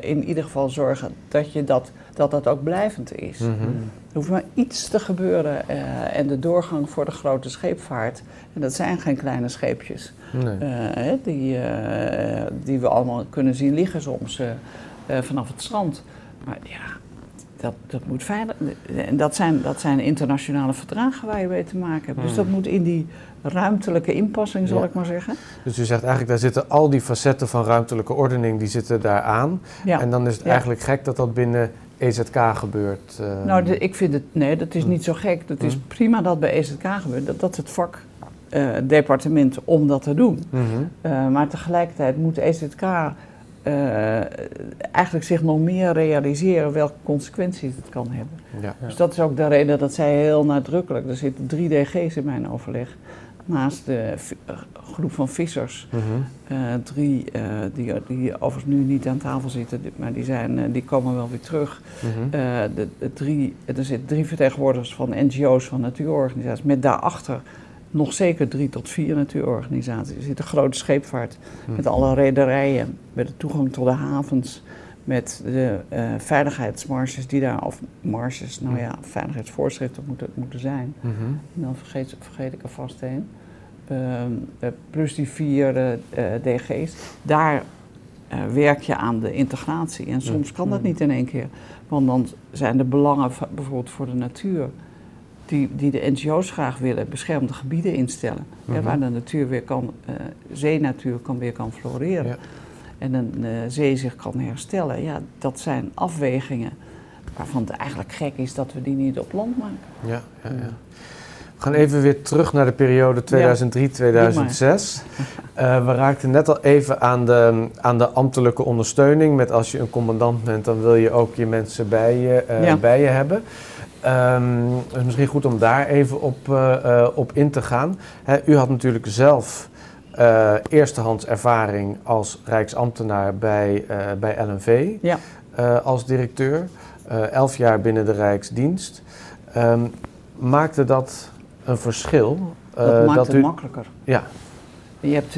in ieder geval zorgen dat je dat dat dat ook blijvend is. Mhm. Er hoeft maar iets te gebeuren uh, en de doorgang voor de grote scheepvaart, en dat zijn geen kleine scheepjes, nee. uh, die, uh, die we allemaal kunnen zien liggen soms vanaf het strand. Maar ja, dat, dat moet veilig. En dat zijn, dat zijn internationale verdragen waar je mee te maken hebt. Dus dat mhm. moet in die ruimtelijke inpassing, zal ik maar zeggen. Dus u zegt eigenlijk, daar zitten al die facetten van ruimtelijke ordening, die zitten daar aan. Ja. En dan is het eigenlijk gek dat dat binnen EZK gebeurt? Uh... Nou, ik vind het, nee, dat is hm. niet zo gek. Het is hm. prima dat bij EZK gebeurt. Dat, dat is het vak uh, departement om dat te doen. Mhm. uh, maar tegelijkertijd moet EZK eigenlijk zich nog meer realiseren welke consequenties het kan hebben. Ja. Dus dat is ook de reden dat zij heel nadrukkelijk, er zitten drie DG's in mijn overleg, naast de groep van vissers. Mhm. Eh, drie, uh, die, die overigens nu niet aan tafel zitten, maar die, zijn, uh, die komen wel weer terug. Mhm. de, de, drie, er zitten drie vertegenwoordigers van NGO's, van natuurorganisaties, met daarachter nog zeker drie tot vier natuurorganisaties. Er zit een grote scheepvaart mhm. met alle rederijen, met de toegang tot de havens, met de veiligheidsmarges die daar, of marges, nou ja, veiligheidsvoorschriften moeten, moeten zijn. En dan vergeet, vergeet ik er vast een. Ehm, eh, plus die vier eh, DG's. Daar werk je aan de integratie. En soms kan dat niet in één keer. Want dan zijn de belangen bijvoorbeeld voor de natuur, die, die de NGO's graag willen, beschermde gebieden instellen. Mhm. waar de natuur weer kan, uh, zeenatuur kan weer kan floreren. Ja. En een uh, zee zich kan herstellen. Ja, dat zijn afwegingen waarvan het eigenlijk gek is dat we die niet op land maken. Ja, ja, ja. We gaan even weer terug naar de periode 2003-2006. Uh, <laughs> we raakten net al even aan de, aan de ambtelijke ondersteuning. Met als je een commandant bent, dan wil je ook je mensen bij je, bij je hebben. Um, het is misschien goed om daar even op, uh, op in te gaan. Hè, u had natuurlijk zelf eerstehands ervaring als Rijksambtenaar bij, bij LNV ja. als directeur. elf jaar binnen de Rijksdienst. Um, maakte dat een verschil? dat maakt dat het u... makkelijker. Ja. Je, hebt,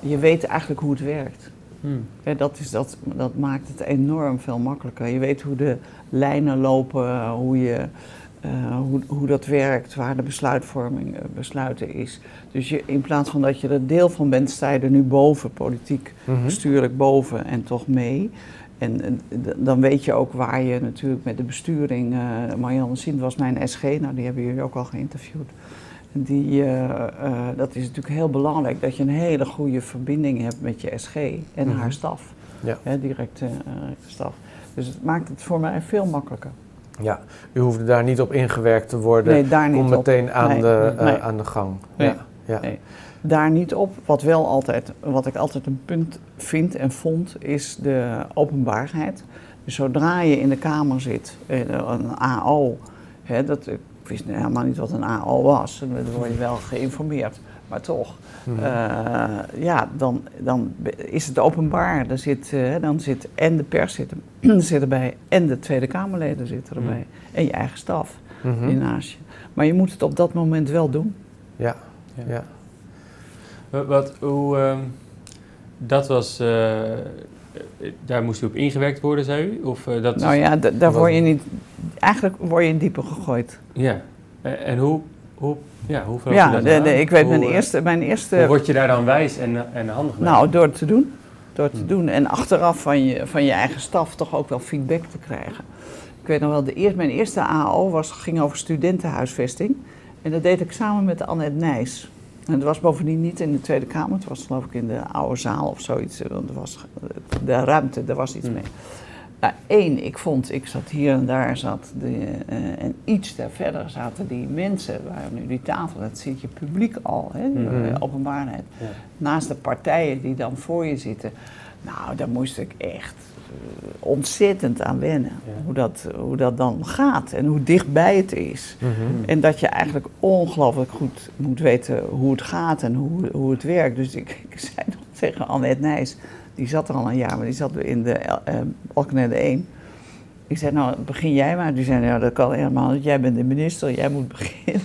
je weet eigenlijk hoe het werkt. Hmm. dat, is, dat, dat maakt het enorm veel makkelijker. Je weet hoe de lijnen lopen, hoe, je, uh, hoe, hoe dat werkt, waar de besluitvorming uh, besluiten is. Dus je, in plaats van dat je er deel van bent, sta je er nu boven, politiek, mm bestuurlijk boven en toch mee. En, dan weet je ook waar je natuurlijk met de besturing. Uh, Marianne Sint was mijn SG, nou die hebben jullie ook al geïnterviewd. Die, dat is natuurlijk heel belangrijk dat je een hele goede verbinding hebt met je SG en mhm. haar staf, ja. directe staf. Dus het maakt het voor mij veel makkelijker. Ja, u hoefde daar niet op ingewerkt te worden. Nee, daar niet Kom meteen aan, de, uh, aan de gang. Nee, ja, ja. Nee. Daar niet op. Wat, wel altijd, wat ik altijd een punt vind en vond, is de openbaarheid. Dus zodra je in de Kamer zit, eh, een AO, hè, dat, wist helemaal niet wat een AO was, dan word je wel geïnformeerd maar toch. Mhm. Eh, ja, dan, dan is het openbaar. Dan zit, uh, dan zit en de pers zit, <clears throat> zit erbij en de Tweede Kamerleden zitten erbij. Mhm. En je eigen staf mm -hmm. naast je. Maar je moet het op dat moment wel doen. Ja, ja. Wat, hoe, uh, dat was, uh, daar moest u op ingewerkt worden, zei u? Of, dat nou ja, daar word je niet, eigenlijk word je in diepe gegooid. Ja, en hoe hoe, ja, hoe ja, ik weet mijn eh, eerste, mijn eerste... Hoe word je daar dan wijs en, en handig mee? Nou, door het te doen. Door het te hmm. doen. En achteraf van je, van je eigen staf toch ook wel feedback te krijgen. Ik weet nog wel, de eerste, mijn eerste AO was, ging over studentenhuisvesting. En dat deed ik samen met Annette Nijs. En het was bovendien niet in de Tweede Kamer, het was geloof ik in de oude zaal of zoiets. Want er was de ruimte, daar was iets hmm. mee. Nou, één, ik vond, ik zat hier en daar zat, de, uh, en iets daar verder zaten die mensen, waar nu die tafel, dat zit je publiek al, hè, mm openbaarheid. Naast de partijen die dan voor je zitten. Nou, daar moest ik echt ontzettend aan wennen. Hoe, dat, hoe dat dan gaat en hoe dichtbij het is. Mhm. En dat je eigenlijk ongelooflijk goed moet weten hoe het gaat en hoe, hoe het werkt. Dus ik, ik <laughs> zei nog tegen Annette Nijs die zat er al een jaar, maar die zat in de uh, Alkmaar 1. Ik zei, nou, begin jij maar. Die zei, nou, dat kan helemaal niet. Jij bent de minister, jij moet <laughs> beginnen.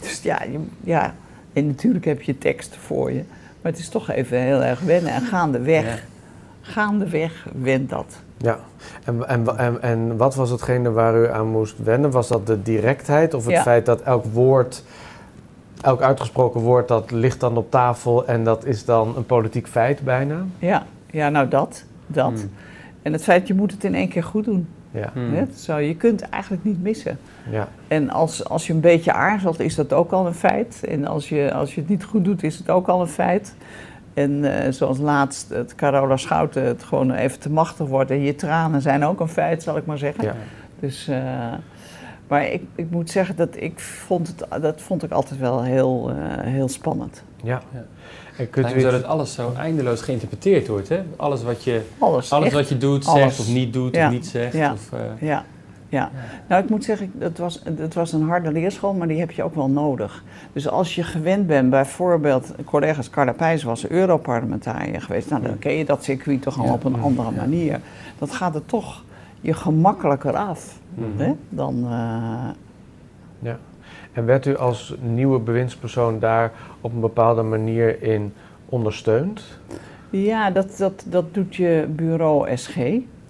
dus ja, je, ja, en natuurlijk heb je tekst voor je. Maar het is toch even heel erg wennen. En gaandeweg, ja. Gaandeweg went dat. Ja, en, en, en, en, wat was hetgene waar u aan moest wennen? Was dat de directheid of het feit dat elk woord, elk uitgesproken woord, dat ligt dan op tafel en dat is dan een politiek feit bijna? Ja, ja, nou dat, dat. Hmm. En het feit, je moet het in één keer goed doen. Ja. Hmm. Zo, je kunt eigenlijk niet missen. Ja. En als, als je een beetje aarzelt, is dat ook al een feit. En als je, als je het niet goed doet, is het ook al een feit. En uh, zoals laatst het Carola Schouten het gewoon even te machtig wordt. En je tranen zijn ook een feit, zal ik maar zeggen. Ja. Dus, uh, maar ik, ik moet zeggen dat ik vond het, dat vond ik altijd wel heel, uh, heel spannend. Ja. ja. En kunt u... dat alles zo eindeloos geïnterpreteerd wordt, hè? Alles wat je, alles, alles wat je doet, zegt of niet doet of niet zegt. Ja. Of, uh... ja. Ja, nou ik moet zeggen, dat was, dat was een harde leerschool, maar die heb je ook wel nodig. Dus als je gewend bent, bijvoorbeeld, collega's Carla Pijs was Europarlementariër geweest, nou dan ken je dat circuit toch al op een andere manier. Dat gaat er toch je gemakkelijker af mm hè, dan... Uh... ja. En werd u als nieuwe bewindspersoon daar op een bepaalde manier in ondersteund? Ja, dat, dat, dat doet je bureau SG.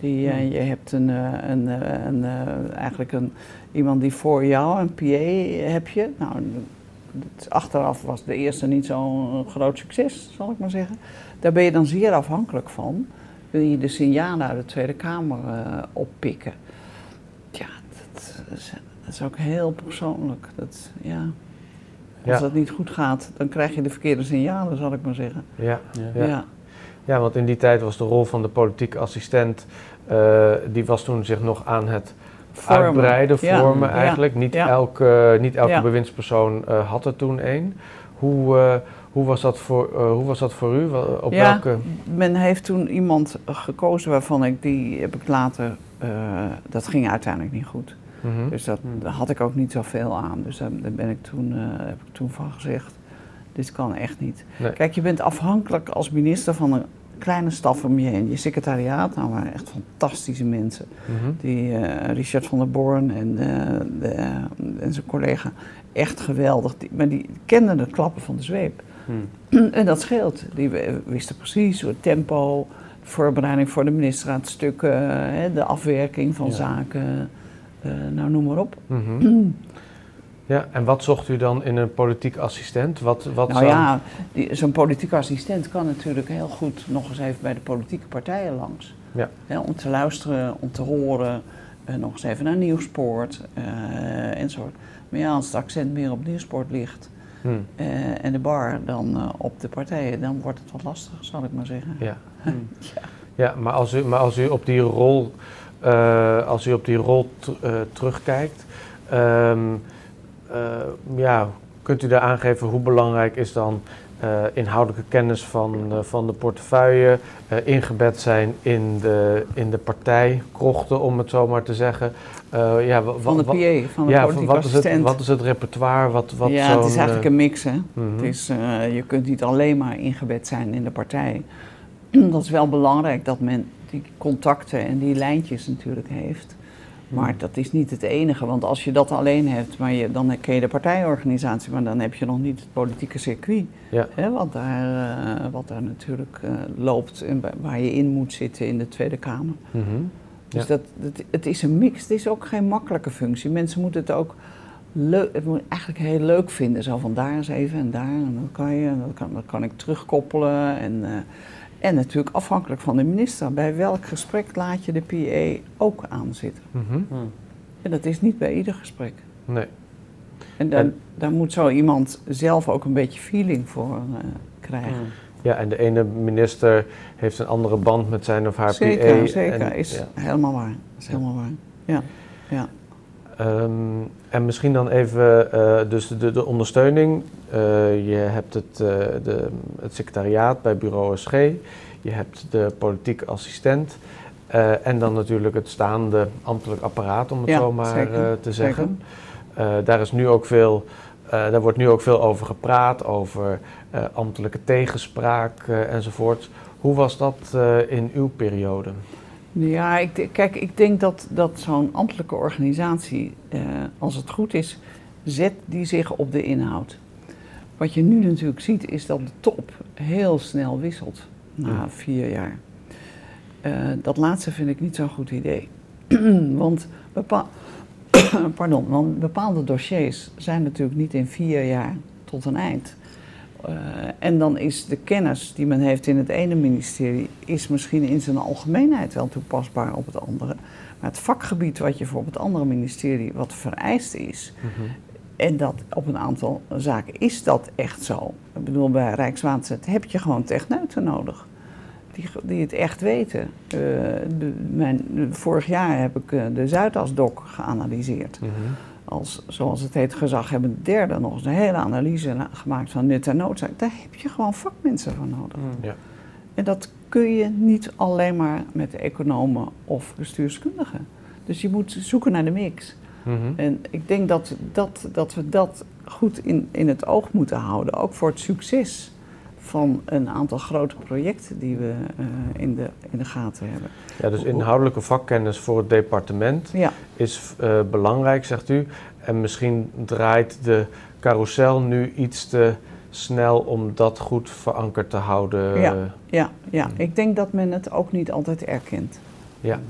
Die, uh, je hebt een, eh, een, eh, een, een, eigenlijk een, iemand die voor jou, een PA heb je. Nou, achteraf was de eerste niet zo'n groot succes, zal ik maar zeggen. Daar ben je dan zeer afhankelijk van. wil je de signalen uit de Tweede Kamer uh, oppikken. Ja, dat is, dat is, ook heel persoonlijk. Dat, ja. Als dat niet goed gaat, dan krijg je de verkeerde signalen, zal ik maar zeggen. Ja, ja. ja. Ja want in die tijd was de rol van de politieke assistent, uh, die was toen zich nog aan het vormen. uitbreiden, vormen eigenlijk. Niet elke, niet elke bewindspersoon uh, had er toen een. Hoe, hoe was dat voor, hoe was dat voor u? Op ja, welke... men heeft toen iemand gekozen waarvan ik, die heb ik later, dat ging uiteindelijk niet goed. Mm -hmm. Dus dat, daar had ik ook niet zoveel aan. Dus daar, ben ik toen, heb ik toen van gezegd, dit kan echt niet. Nee. Kijk, je bent afhankelijk als minister van een kleine staf om je heen. Je secretariaat, nou waren echt fantastische mensen. Mm -hmm. Die Richard van der Born en, de, en zijn collega, echt geweldig. Die, maar die kenden de klappen van de zweep. Hmm. En dat scheelt. Die wisten precies het tempo, de voorbereiding voor de ministerraadstukken, de afwerking van zaken, nou noem maar op. Mm <clears throat> Ja, en wat zocht u dan in een politiek assistent? Wat, wat nou ja, zo'n politiek assistent kan natuurlijk heel goed nog eens even bij de politieke partijen langs. Ja. om te luisteren, om te horen, uh, nog eens even naar Nieuwsport uh, enzovoort. Maar ja, als het accent meer op Nieuwsport ligt, Hmm. Uh, en de bar dan uh, op de partijen, dan wordt het wat lastiger, zal ik maar zeggen. Ja, <laughs> hmm. ja. ja. maar, als u, maar als u op die rol, uh, als u op die rol terugkijkt, um, ja, kunt u daar aangeven hoe belangrijk is dan inhoudelijke kennis van, van de portefeuille, ingebed zijn in de, in de partijkrochten, om het zo maar te zeggen. Uh, ja, van de PA, van de ja, wat assistent. Is het, wat is het repertoire? Wat, wat ja, het is eigenlijk een mix. Hè? Mm het is, uh, je kunt niet alleen maar ingebed zijn in de partij. <clears throat> dat is wel belangrijk dat men die contacten en die lijntjes natuurlijk heeft. Maar mhm. dat is niet het enige, want als je dat alleen hebt, maar je, dan ken je de partijorganisatie, maar dan heb je nog niet het politieke circuit. Ja. Hè, wat, daar, uh, wat daar natuurlijk loopt en waar je in moet zitten in de Tweede Kamer. Mm -hmm. Dus dat, het is een mix. Het is ook geen makkelijke functie. Mensen moeten het ook leuk, het moet eigenlijk heel leuk vinden. Zo van daar eens even en daar. En dan kan je, en dan kan, dan kan ik terugkoppelen. En, uh, en natuurlijk afhankelijk van de minister. Bij welk gesprek laat je de PA ook aanzitten? Mm -hmm. En dat is niet bij ieder gesprek. Nee. En dan, daar moet zo iemand zelf ook een beetje feeling voor uh, krijgen. Mm. Ja, en de ene minister heeft een andere band met zijn of haar zeker, PA. Zeker, en, is helemaal waar. Is helemaal waar. Ja, ja. Um, en misschien dan even, uh, dus de, de ondersteuning. Uh, je hebt het, uh, de, het secretariaat bij bureau SG. Je hebt de politieke assistent. en dan natuurlijk het staande ambtelijk apparaat, om het ja, zo maar zeker, te zeggen. daar is nu ook veel daar wordt nu ook veel over gepraat, over ambtelijke tegenspraak enzovoort. Hoe was dat in uw periode? Ja, ik, kijk, ik denk dat, dat zo'n ambtelijke organisatie, als het goed is, zet die zich op de inhoud. Wat je nu natuurlijk ziet, is dat de top heel snel wisselt na vier jaar. dat laatste vind ik niet zo'n goed idee. <clears throat> Want <coughs> Pardon, want bepaalde dossiers zijn natuurlijk niet in vier jaar tot een eind. Uh, en dan is de kennis die men heeft in het ene ministerie, is misschien in zijn algemeenheid wel toepasbaar op het andere. Maar het vakgebied wat je voor op het andere ministerie wat vereist is, mhm. en dat op een aantal zaken is dat echt zo. Ik bedoel, bij Rijkswaterstaat heb je gewoon techneuten nodig die, die het echt weten. Uh, de, mijn, vorig jaar heb ik uh, de Zuidasdok geanalyseerd. Mm -hmm. Als, zoals het heet, gezaghebbend derde nog eens een hele analyse gemaakt van nut en noodzaak. Daar heb je gewoon vakmensen voor nodig. Mm. Ja. En dat kun je niet alleen maar met economen of bestuurskundigen. Dus je moet zoeken naar de mix. Mm -hmm. En ik denk dat, dat, dat we dat goed in, in het oog moeten houden, ook voor het succes van een aantal grote projecten die we uh, in, de, in de gaten hebben. Ja, dus inhoudelijke vakkennis voor het departement ja. is uh, belangrijk, zegt u. En misschien draait de carousel nu iets te snel om dat goed verankerd te houden. Ja, ja, ja. Ik denk dat men het ook niet altijd erkent. Ja.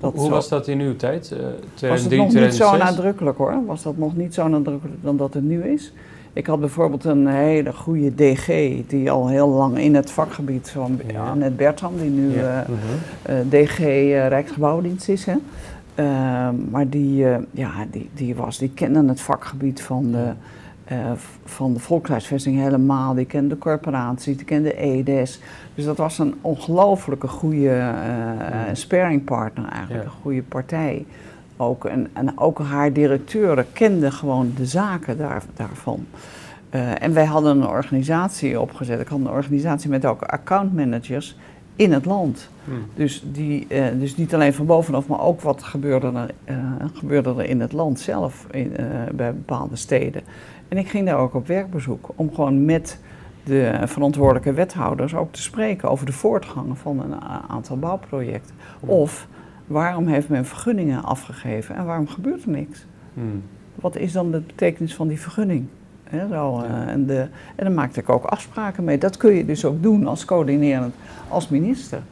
Dat Hoe zo, was dat in uw tijd? Uh, was het nog niet zo nadrukkelijk hoor. Was dat nog niet zo nadrukkelijk dan dat het nu is? Ik had bijvoorbeeld een hele goede DG die al heel lang in het vakgebied van ja. Annette Bertram, die nu ja. Mhm. DG Rijksgebouwdienst is. Hè. Maar die, ja, die, die, was, die kende het vakgebied van de, uh, van de volkshuisvesting helemaal. Die kende de corporaties, die kende EDES. Dus dat was een ongelooflijke goede uh, sparingpartner eigenlijk, een goede partij. Ook, en, en ook haar directeuren kenden gewoon de zaken daar, daarvan. Uh, en wij hadden een organisatie opgezet. Ik had een organisatie met ook accountmanagers in het land. Hmm. Dus, die, uh, dus niet alleen van bovenaf, maar ook wat gebeurde er, uh, gebeurde er in het land zelf, in, bij bepaalde steden. En ik ging daar ook op werkbezoek om gewoon met de verantwoordelijke wethouders ook te spreken over de voortgang van een aantal bouwprojecten. Hmm. Of waarom heeft men vergunningen afgegeven en waarom gebeurt er niks? Hmm. Wat is dan de betekenis van die vergunning? zo, uh, en, de, en dan maakte ik ook afspraken mee. Dat kun je dus ook doen als coördinerend, als minister.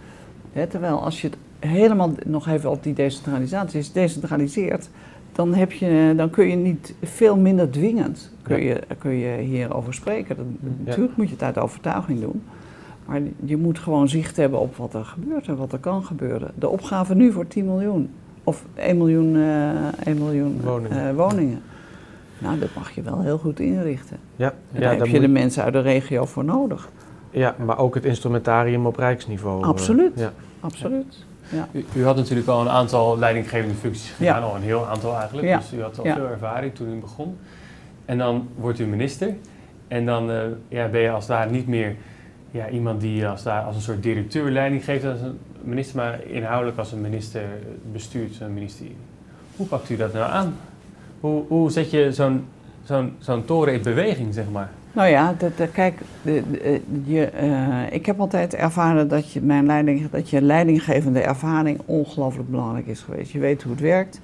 terwijl als je het helemaal nog even op die decentralisatie is, decentraliseert, dan, heb je, dan kun je niet veel minder dwingend kun je, kun je hierover spreken. Natuurlijk moet je het uit overtuiging doen. Maar je moet gewoon zicht hebben op wat er gebeurt en wat er kan gebeuren. De opgave nu voor 10 miljoen. Of 1 miljoen, uh, 1 miljoen woningen. Uh, woningen. Nou, dat mag je wel heel goed inrichten. Ja, ja daar heb je de mensen uit de regio voor nodig. Ja, maar ook het instrumentarium op rijksniveau. Eh, absoluut, ja. absoluut. Ja. U, u, had natuurlijk al een aantal leidinggevende functies gedaan, al een heel aantal eigenlijk. Dus u had al veel ervaring toen u begon. En dan wordt u minister. En dan uh, ja, ben je als daar niet meer ja, iemand die als, daar, als een soort directeur leiding geeft als een minister, maar inhoudelijk als een minister bestuurt zo'n ministerie. Hoe pakt u dat nou aan? Hoe, hoe zet je zo'n toren in beweging, zeg maar? Nou ja, kijk, de, je, uh, ik heb altijd ervaren dat je, mijn leiding, dat je leidinggevende ervaring ongelooflijk belangrijk is geweest. Je weet hoe het werkt,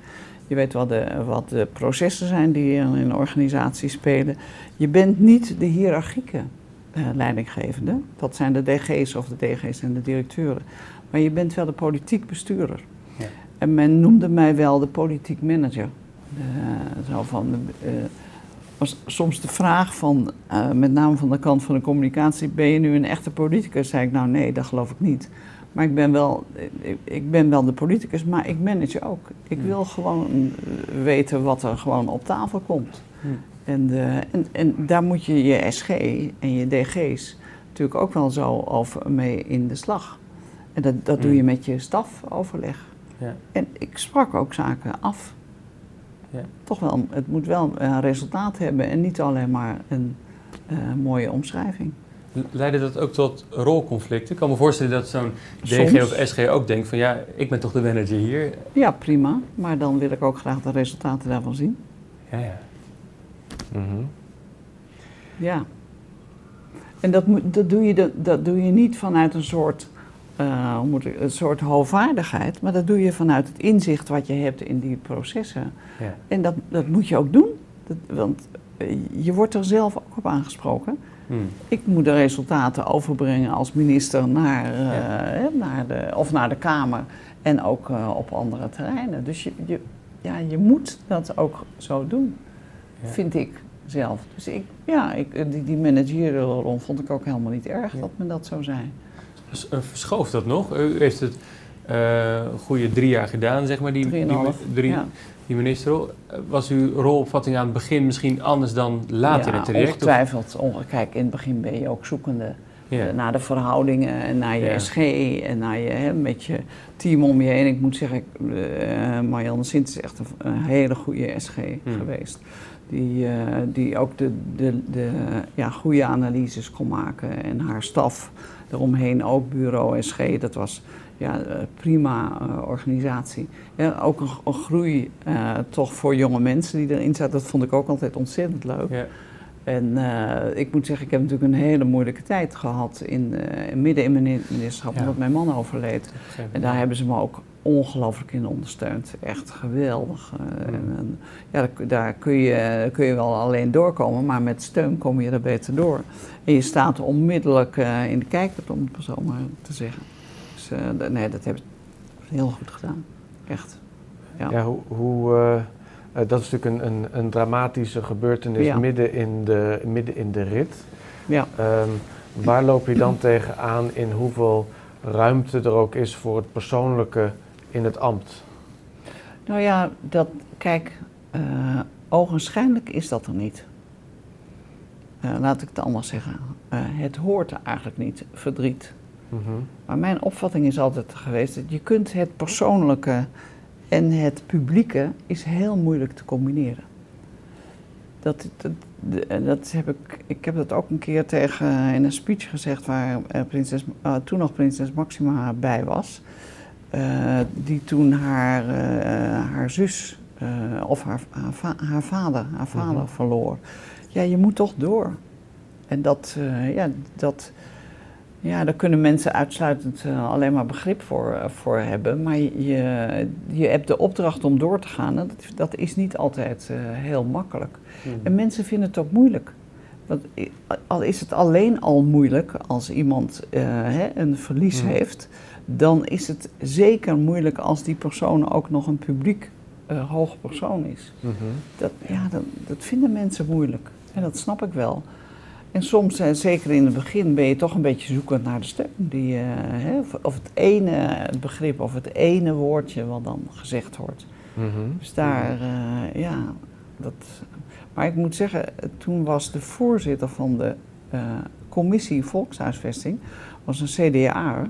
je weet wat de, wat de processen zijn die in een organisatie spelen. Je bent niet de hiërarchieke uh, leidinggevende, dat zijn de DG's of de DG's en de directeuren. Maar je bent wel de politiek bestuurder. Ja. En men noemde mij wel de politiek manager. Uh, zo van, uh, was soms de vraag van, met name van de kant van de communicatie, ben je nu een echte politicus? Zei ik, nou nee, dat geloof ik niet. Maar ik ben wel, ik, ik ben wel de politicus, maar ik manage ook. Ik wil gewoon weten wat er gewoon op tafel komt. Hmm. En, en, en daar moet je je SG en je DG's natuurlijk ook wel zo over mee in de slag. En dat, dat doe je hmm. met je stafoverleg. Ja. En ik sprak ook zaken af. Ja. Toch wel, het moet wel een resultaat hebben en niet alleen maar een uh, mooie omschrijving. Leidde dat ook tot rolconflicten? Ik kan me voorstellen dat zo'n DG of SG ook denkt van ja, ik ben toch de manager hier. Ja, prima. Maar dan wil ik ook graag de resultaten daarvan zien. Ja, ja. Mm Ja. En dat, dat, doe je, dat, doe je niet vanuit een soort uh, een soort hoogwaardigheid, maar dat doe je vanuit het inzicht wat je hebt in die processen. Ja. En dat, dat moet je ook doen, dat, want eh, je wordt er zelf ook op aangesproken. Hmm. Ik moet de resultaten overbrengen als minister naar, uh, naar de, of naar de Kamer en ook uh, op andere terreinen. Dus je, je, ja, je moet dat ook zo doen, ja. vind ik zelf. Dus ik, ja, ik, die, die managerial vond ik ook helemaal niet erg dat men dat zou zijn. Eh, verschoof dat nog? U heeft het uh, goede drie jaar gedaan, zeg maar, die, die, drie, die ministerrol. Was uw rolopvatting aan het begin misschien anders dan later in het traject? ongetwijfeld. Kijk, in het begin ben je ook zoekende ja. naar de verhoudingen en naar je SG en naar je, hè, met je team om je heen. Ik moet zeggen, uh, Marianne Sint is echt een, hele goede SG hmm. geweest. Die, uh, die ook de, de, de ja, goede analyses kon maken en haar staf eromheen ook bureau SG. Dat was ja, eh, prima uh, organisatie. Ja, ook een, een groei uh, toch voor jonge mensen die erin zaten. Dat vond ik ook altijd ontzettend leuk. Ja. En uh, ik moet zeggen, ik heb natuurlijk een hele moeilijke tijd gehad in, midden in mijn ministerschap, ja. omdat mijn man overleed. En daar hebben ze me ook ongelooflijk in ondersteund. Echt geweldig. Mm. En, ja, daar kun je, kun je wel alleen doorkomen, maar met steun kom je er beter door. En je staat onmiddellijk uh, in de kijker, om het zo maar te zeggen. Dus uh, nee, dat heb ik heel goed gedaan. Echt. Ja, ja hoe, hoe uh, dat is natuurlijk een, een, een dramatische gebeurtenis midden, in de, midden in de rit. Ja. Ehm, waar loop je dan tegenaan in hoeveel ruimte er ook is voor het persoonlijke in het ambt? Nou ja, dat, kijk, uh, ogenschijnlijk is dat er niet. Uh, laat ik het anders zeggen. Uh, het hoort er eigenlijk niet, verdriet. Mm -hmm. Maar mijn opvatting is altijd geweest dat je kunt het persoonlijke en het publieke is heel moeilijk te combineren. Dat, dat, dat heb ik, ik heb dat ook een keer tegen in een speech gezegd waar prinses, toen nog prinses Maxima bij was. Uh, die toen haar, uh, haar zus uh, of haar, haar, haar, vader, haar vader mm -hmm. verloor. Ja, je moet toch door. En dat, ja, dat, ja, daar kunnen mensen uitsluitend alleen maar begrip voor, voor hebben. Maar je, je hebt de opdracht om door te gaan. En dat, dat is niet altijd heel makkelijk. Mm -hmm. En mensen vinden het ook moeilijk. Want al is het alleen al moeilijk als iemand hè, een verlies mm -hmm. heeft dan is het zeker moeilijk als die persoon ook nog een publiek uh, hoog persoon is. Mm -hmm. dat, ja, dat, dat, vinden mensen moeilijk. En dat snap ik wel. En soms, en zeker in het begin, ben je toch een beetje zoekend naar de stem. Die, uh, hè, of, of, het ene het begrip of het ene woordje wat dan gezegd wordt. Mm -hmm. Dus daar, uh, ja, dat. Maar ik moet zeggen, toen was de voorzitter van de commissie Volkshuisvesting, was een CDA.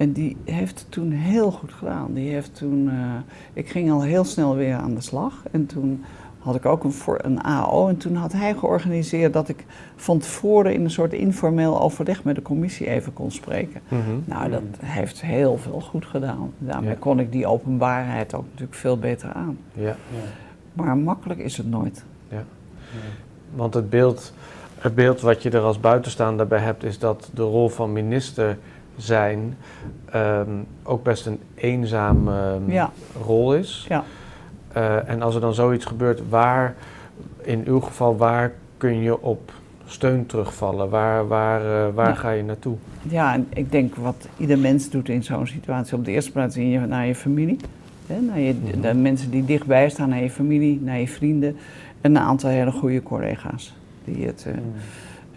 En die heeft het toen heel goed gedaan. Die heeft toen, uh, ik ging al heel snel weer aan de slag. En toen had ik ook een, voor, een AO. En toen had hij georganiseerd dat ik van tevoren in een soort informeel overleg met de commissie even kon spreken. Mm -hmm. Nou, dat heeft heel veel goed gedaan. Daarmee ja. kon ik die openbaarheid ook natuurlijk veel beter aan. Ja. ja. Maar makkelijk is het nooit. Ja. Want het beeld, het beeld wat je er als buitenstaander bij hebt, is dat de rol van minister zijn um, ook best een eenzame ja. rol is. Ja. Uh, en als er dan zoiets gebeurt, waar, in uw geval, waar kun je op steun terugvallen? Waar, waar, uh, waar ja. ga je naartoe? Ja, ik denk wat ieder mens doet in zo'n situatie, op de eerste plaats in je, naar je familie. Hè, naar je, mm -hmm. De mensen die dichtbij staan, naar je familie, naar je vrienden. En een aantal hele goede collega's. Die het, uh, mm.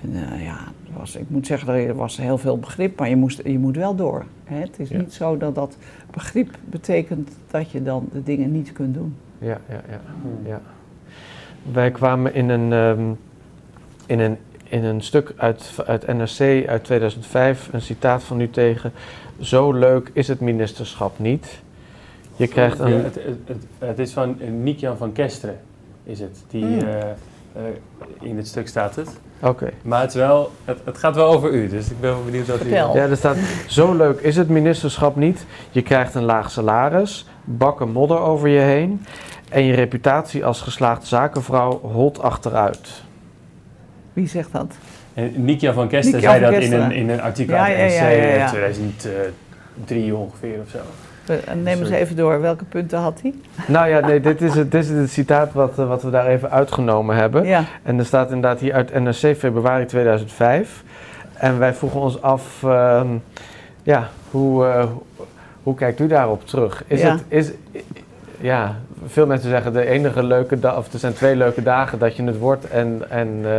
En uh, ja, was, ik moet zeggen, er was heel veel begrip, maar je, moest, je moet wel door. Hè? Het is ja. niet zo dat dat begrip betekent dat je dan de dingen niet kunt doen. Ja, ja, ja. Hmm. ja. Wij kwamen in een, um, in een, in een stuk uit, uit NRC uit 2005 een citaat van u tegen. Zo leuk is het ministerschap niet. Je krijgt een... Ja, het, het, het, is van Niek-Jan van Kesteren, is het. Die, mm. uh, uh, in het stuk staat het. Oké. Maar het, wel, het, het, gaat wel over u, dus ik ben wel benieuwd dat u... Ja, er staat, zo leuk is het ministerschap niet. Je krijgt een laag salaris, bakken modder over je heen... en je reputatie als geslaagde zakenvrouw holt achteruit. Wie zegt dat? En Nikia van Kester zei dat in een, in een artikel ja, uit ja, ja, ja, 2003 ongeveer of zo. Neem eens even door, welke punten had hij? Nou ja, nee, dit is het, dit is het citaat wat, wat we daar even uitgenomen hebben. Ja. En er staat inderdaad hier uit NRC februari 2005. En wij vroegen ons af, uh, ja, hoe, uh, hoe kijkt u daarop terug? Is ja. het, is, ja, veel mensen zeggen de enige leuke dag, of er zijn twee leuke dagen dat je het wordt en, en, uh,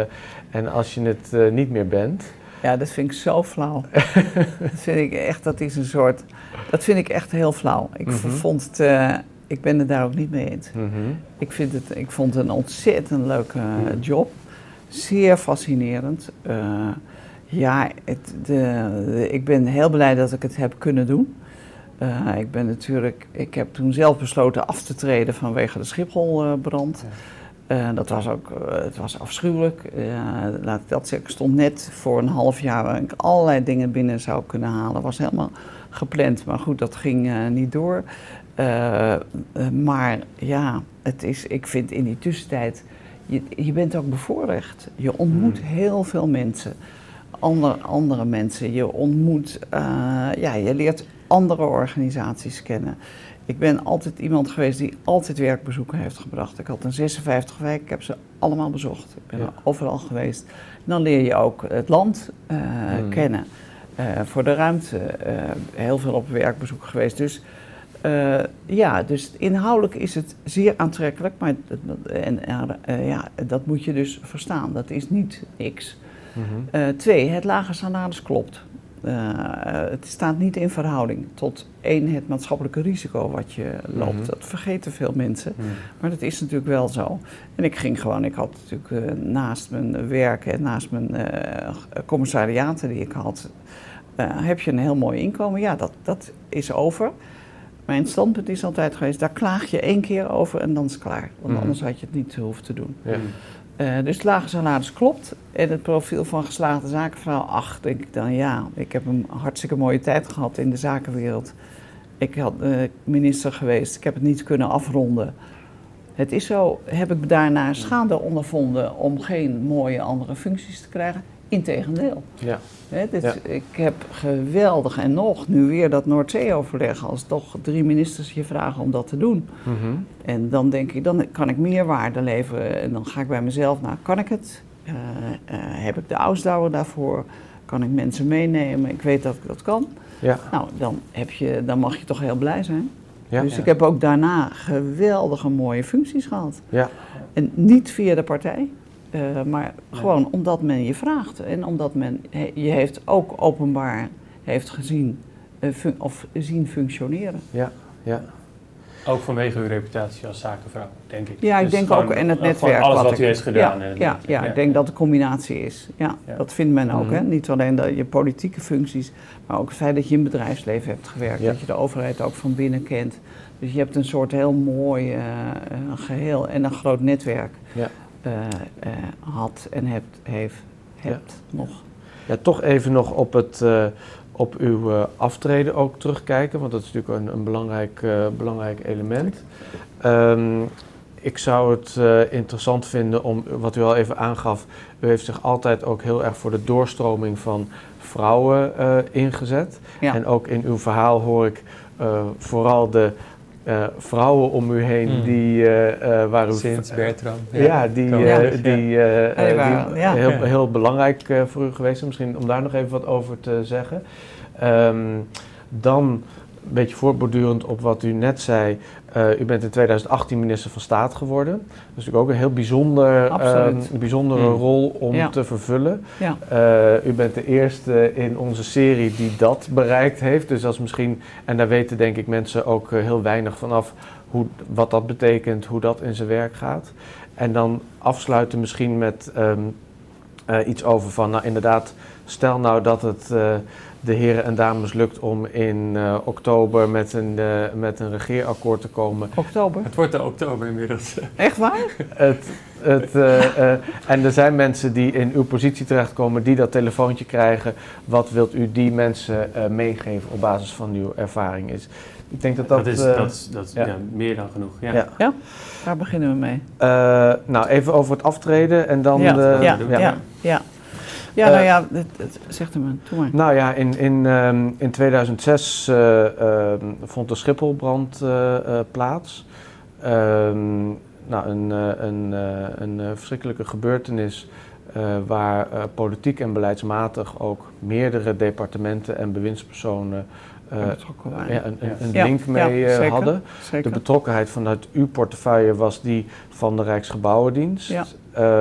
en als je het niet meer bent. Ja, dat vind ik zo flauw. <laughs> dat vind ik echt, dat is een soort, dat vind ik echt heel flauw. Ik mm -hmm. vond het, uh, ik ben het daar ook niet mee eens. Mm -hmm. ik, vind het, ik vond het een ontzettend leuke uh, job. Zeer fascinerend. Uh, ja, het, de, de, ik ben heel blij dat ik het heb kunnen doen. Ik ben natuurlijk, ik heb toen zelf besloten af te treden vanwege de Schipholbrand. Ja. Uh, dat was ook, uh, het was afschuwelijk. laat ik dat zeggen, ik stond net voor een half jaar waar ik allerlei dingen binnen zou kunnen halen. was helemaal gepland, maar goed, dat ging niet door. maar ja, het is, ik vind in die tussentijd, je, je bent ook bevoorrecht. Je ontmoet hmm. heel veel mensen. Andere, andere mensen. Je ontmoet, ja, je leert andere organisaties kennen. Ik ben altijd iemand geweest die altijd werkbezoeken heeft gebracht. Ik had een 56 wijk, ik heb ze allemaal bezocht. Ik ben ja. overal geweest. dan leer je ook het land uh, mm. kennen. Uh, voor de ruimte uh, heel veel op werkbezoek geweest. Dus ja, dus inhoudelijk is het zeer aantrekkelijk, maar en, ja, dat moet je dus verstaan. Dat is niet niks. Mhm. twee, het lage salaris klopt. Het staat niet in verhouding tot één, het maatschappelijke risico wat je loopt. Mhm. Dat vergeten veel mensen, mhm. maar dat is natuurlijk wel zo. En ik ging gewoon, ik had natuurlijk naast mijn werk en naast mijn commissariaten die ik had, uh, heb je een heel mooi inkomen. Ja, dat, dat is over. Mijn standpunt is altijd geweest, daar klaag je één keer over en dan is het klaar. Want mhm. anders had je het niet hoeven te doen. Ja. Uh, dus lage salaris klopt. En het profiel van geslaagde zakenvrouw, ach, denk ik dan ja. Ik heb een hartstikke mooie tijd gehad in de zakenwereld. Ik had uh, minister geweest, ik heb het niet kunnen afronden. Het is zo, heb ik daarna schade ondervonden om geen mooie andere functies te krijgen? Integendeel. Ja. ja. Ik heb geweldig en nog nu weer dat Noordzee-overleg als toch drie ministers je vragen om dat te doen. Mhm. En dan denk ik, dan kan ik meer waarde leveren en dan ga ik bij mezelf naar, kan ik het? Uh, uh, heb ik de ausdauer daarvoor? Kan ik mensen meenemen? Ik weet dat ik dat kan. Ja. Nou, dan, heb je, dan mag je toch heel blij zijn. Ja. Dus ik heb ook daarna geweldige mooie functies gehad. Ja. En niet via de partij. Uh, maar gewoon omdat men je vraagt en omdat men je heeft ook openbaar heeft gezien uh, of zien functioneren. Ja, ja. Ook vanwege uw reputatie als zakenvrouw, denk ik. Ja, ik dus denk ook en het netwerk. Alles wat, wat u heeft gedaan. Ja, ja, ja, ik denk dat het een combinatie is. Ja, dat vindt men ook. hè? Mhm. Niet alleen de, je politieke functies, maar ook het feit dat je in het bedrijfsleven hebt gewerkt. Dat je de overheid ook van binnen kent. Dus je hebt een soort heel mooi uh, geheel en een groot netwerk. Ja. Eh, eh, had en hebt, heeft, hebt nog. Ja, toch even nog op, het, uh, op uw aftreden ook terugkijken, want dat is natuurlijk een, een belangrijk, belangrijk element. Um, ik zou het interessant vinden om, wat u al even aangaf, u heeft zich altijd ook heel erg voor de doorstroming van vrouwen ingezet. Ja. En ook in uw verhaal hoor ik vooral de uh, vrouwen om u heen mm. die uh, waren... Sinds Bertram. Ja, ja die, die, die, heel, heel belangrijk voor u geweest zijn. Misschien om daar nog even wat over te zeggen. Um, dan een beetje voortbordurend op wat u net zei. Uh, u bent in 2018 minister van Staat geworden. Dat is natuurlijk ook een heel bijzonder, um, bijzondere mm. rol om te vervullen. Ja. Uh, u bent de eerste in onze serie die dat bereikt heeft. Dus dat is misschien, en daar weten denk ik mensen ook uh, heel weinig vanaf hoe, wat dat betekent, hoe dat in zijn werk gaat. En dan afsluiten misschien met um, iets over van, nou inderdaad, stel nou dat het de heren en dames lukt om in uh, oktober met een, uh, met een regeerakkoord te komen. Oktober? Het wordt de oktober inmiddels. Echt waar? het, het, uh, en er zijn mensen die in uw positie terechtkomen die dat telefoontje krijgen. Wat wilt u die mensen meegeven op basis van uw ervaring is? Ik denk dat dat... Dat is, dat is, dat is ja. ja. meer dan genoeg. Ja. ja. ja? Daar beginnen we mee. nou, even over het aftreden en dan... Ja, de, ja. ja. Ja. Ja, nou eh, ja, zegt hem maar. Nou ja, in, in, ehm, in 2006 uh, uh, vond de Schipholbrand uh, plaats. Ehm, nou, een, een, een verschrikkelijke gebeurtenis waar politiek en beleidsmatig ook meerdere departementen en bewindspersonen ja, een, een, link mee hadden. De betrokkenheid vanuit uw portefeuille was die van de Rijksgebouwendienst. Ja.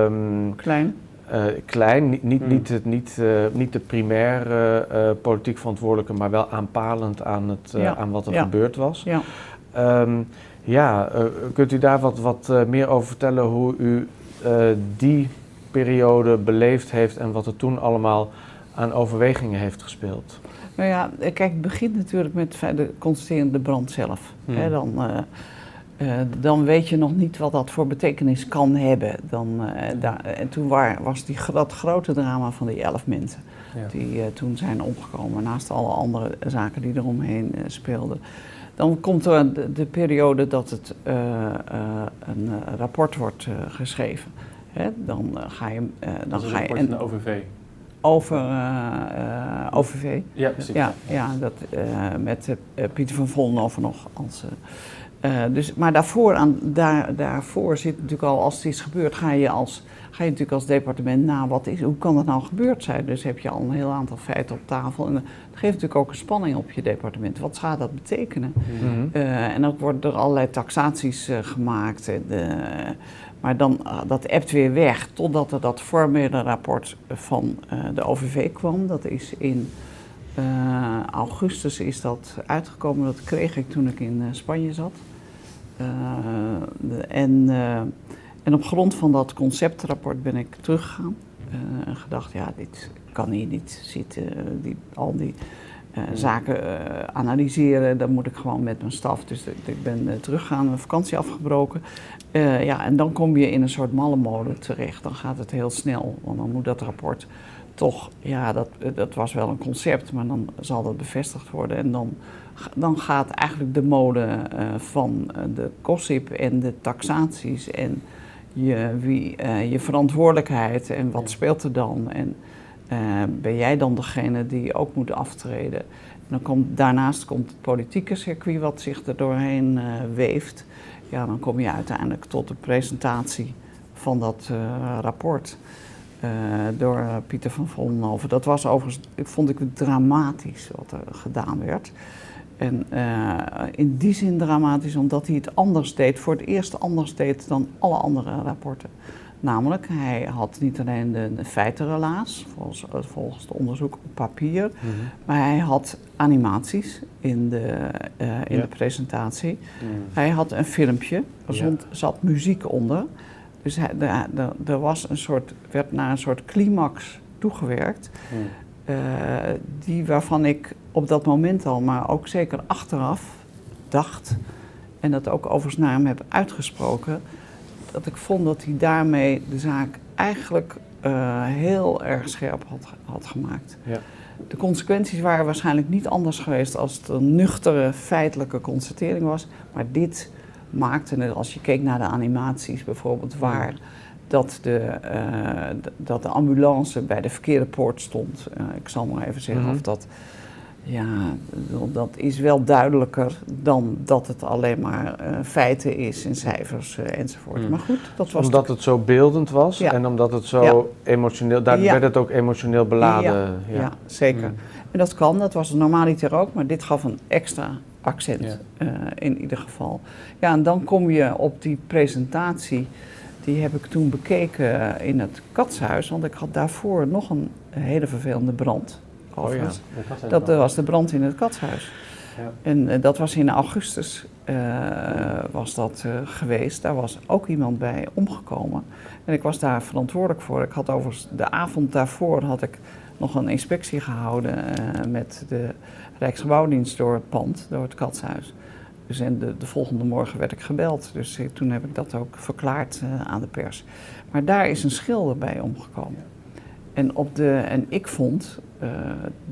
Um, Klein. Uh, klein, niet, niet, hmm. niet, het, niet, uh, niet de primaire uh, politiek verantwoordelijke, maar wel aanpalend aan, het, ja. aan wat er ja. gebeurd was. Ja, um, ja kunt u daar wat, wat meer over vertellen hoe u die periode beleefd heeft en wat er toen allemaal aan overwegingen heeft gespeeld? Nou ja, kijk, het begint natuurlijk met de constaterende brand zelf. Hmm. Hè, dan uh, dan weet je nog niet wat dat voor betekenis kan hebben. Dan, uh, daar, en toen waar, was die, dat grote drama van die elf mensen ja. die uh, toen zijn omgekomen, naast alle andere zaken die eromheen speelden. Dan komt er de, de periode dat het een rapport wordt geschreven. Hè? Dan ga je. dan ga je en, van de OVV. Over OVV. Ja, precies. Ja, ja dat, met Pieter van Vollenhoven nog als dus, maar daarvoor, aan, daar, daarvoor zit natuurlijk al, als het is gebeurd, ga je, als, ga je natuurlijk als departement na, wat is, hoe kan dat nou gebeurd zijn? Dus heb je al een heel aantal feiten op tafel. En dat geeft natuurlijk ook een spanning op je departement. Wat gaat dat betekenen? Mhm. en ook worden er allerlei taxaties gemaakt. Maar dan, uh, dat ebt weer weg totdat er dat formele rapport van de OVV kwam. Dat is in augustus is dat uitgekomen. Dat kreeg ik toen ik in Spanje zat. De, en, en op grond van dat conceptrapport ben ik teruggegaan. en gedacht, ja, dit kan hier niet zitten. Die, al die zaken analyseren, dan moet ik gewoon met mijn staf. Dus ik ben teruggegaan, mijn vakantie afgebroken. Ja, en dan kom je in een soort malle molen terecht. Dan gaat het heel snel, want dan moet dat rapport toch, ja, dat, dat was wel een concept, maar dan zal dat bevestigd worden. En dan, dan gaat eigenlijk de mode uh, van eh, de COSIP en de taxaties en je, wie, uh, je verantwoordelijkheid en wat speelt er dan. En ben jij dan degene die ook moet aftreden? En dan komt, daarnaast komt het politieke circuit wat zich er doorheen weeft ja, dan kom je uiteindelijk tot de presentatie van dat uh, rapport door Pieter van Vollenhoven. Dat was overigens, vond ik dramatisch wat er gedaan werd. En uh, in die zin dramatisch omdat hij het anders deed, voor het eerst anders deed dan alle andere rapporten. Namelijk, hij had niet alleen de, de feitenrelaas, volgens, volgens het onderzoek op papier, mhm. maar hij had animaties in de, uh, in de presentatie. Mhm. Hij had een filmpje, er ja. zat muziek onder. Dus hij, de, de, er was een soort, werd naar een soort climax toegewerkt, uh, die waarvan ik op dat moment al, maar ook zeker achteraf dacht, en dat ook overigens naar hem heb uitgesproken dat ik vond dat hij daarmee de zaak eigenlijk uh, heel erg scherp had, had gemaakt. Ja. De consequenties waren waarschijnlijk niet anders geweest als het een nuchtere feitelijke constatering was. Maar dit maakte het, als je keek naar de animaties bijvoorbeeld, waar dat de, uh, dat de ambulance bij de verkeerde poort stond. Uh, ik zal maar even zeggen mm -hmm. of dat ja, dat is wel duidelijker dan dat het alleen maar uh, feiten is en cijfers uh, enzovoort. Hmm. Maar goed, dat was. Omdat het zo beeldend was en omdat het zo emotioneel, daar werd het ook emotioneel beladen. Ja, zeker. Hmm. En dat kan, dat was normaliter ook, maar dit gaf een extra accent uh, in ieder geval. Ja, en dan kom je op die presentatie. Die heb ik toen bekeken in het katshuis, want ik had daarvoor nog een hele vervelende brand. Oh ja, dat was de brand in het katshuis. Ja. En uh, dat was in augustus uh, was dat uh, geweest. Daar was ook iemand bij omgekomen. En ik was daar verantwoordelijk voor. Ik had overigens de avond daarvoor had ik nog een inspectie gehouden met de Rijksgebouwdienst door het pand, door het katshuis. Dus en de, de volgende morgen werd ik gebeld. Dus toen heb ik dat ook verklaard aan de pers. Maar daar is een schilder bij omgekomen. En, op de, en ik vond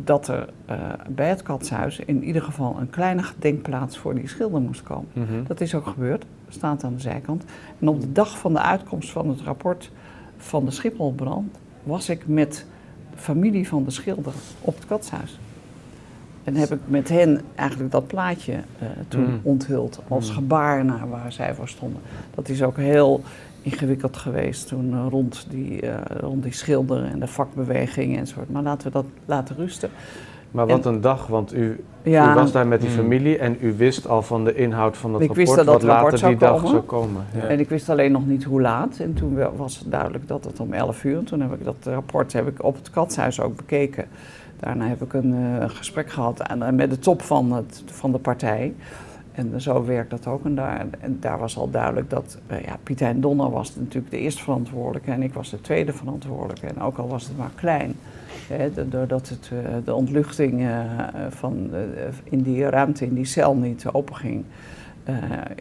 dat er uh, bij het katshuis in ieder geval een kleine gedenkplaats voor die schilder moest komen. Mm -hmm. Dat is ook gebeurd, staat aan de zijkant. En op de dag van de uitkomst van het rapport van de Schipholbrand was ik met de familie van de schilder op het katshuis. En heb ik met hen eigenlijk dat plaatje uh, toen mm. onthuld als mm. gebaar naar waar zij voor stonden. Dat is ook heel ingewikkeld geweest toen uh, rond, die, uh, rond die schilder en de vakbeweging enzovoort. Maar laten we dat laten rusten. Maar wat een dag, want u, ja, u, was daar met die mm. familie en u wist al van de inhoud van het ik rapport, wist dat wat later die komen. dag zou komen. Ja. En ik wist alleen nog niet hoe laat. En toen was het duidelijk dat het om 11 uur. Toen heb ik dat rapport heb ik op het katshuis ook bekeken. Daarna heb ik een uh, gesprek gehad en, met de top van, het, van de partij. En zo werkt dat ook. En daar, en daar was al duidelijk dat uh, ja, Pietijn Donner was natuurlijk de eerste verantwoordelijke en ik was de tweede verantwoordelijke. En ook al was het maar klein, hè, doordat het, uh, de ontluchting uh, van, in die ruimte, in die cel niet openging,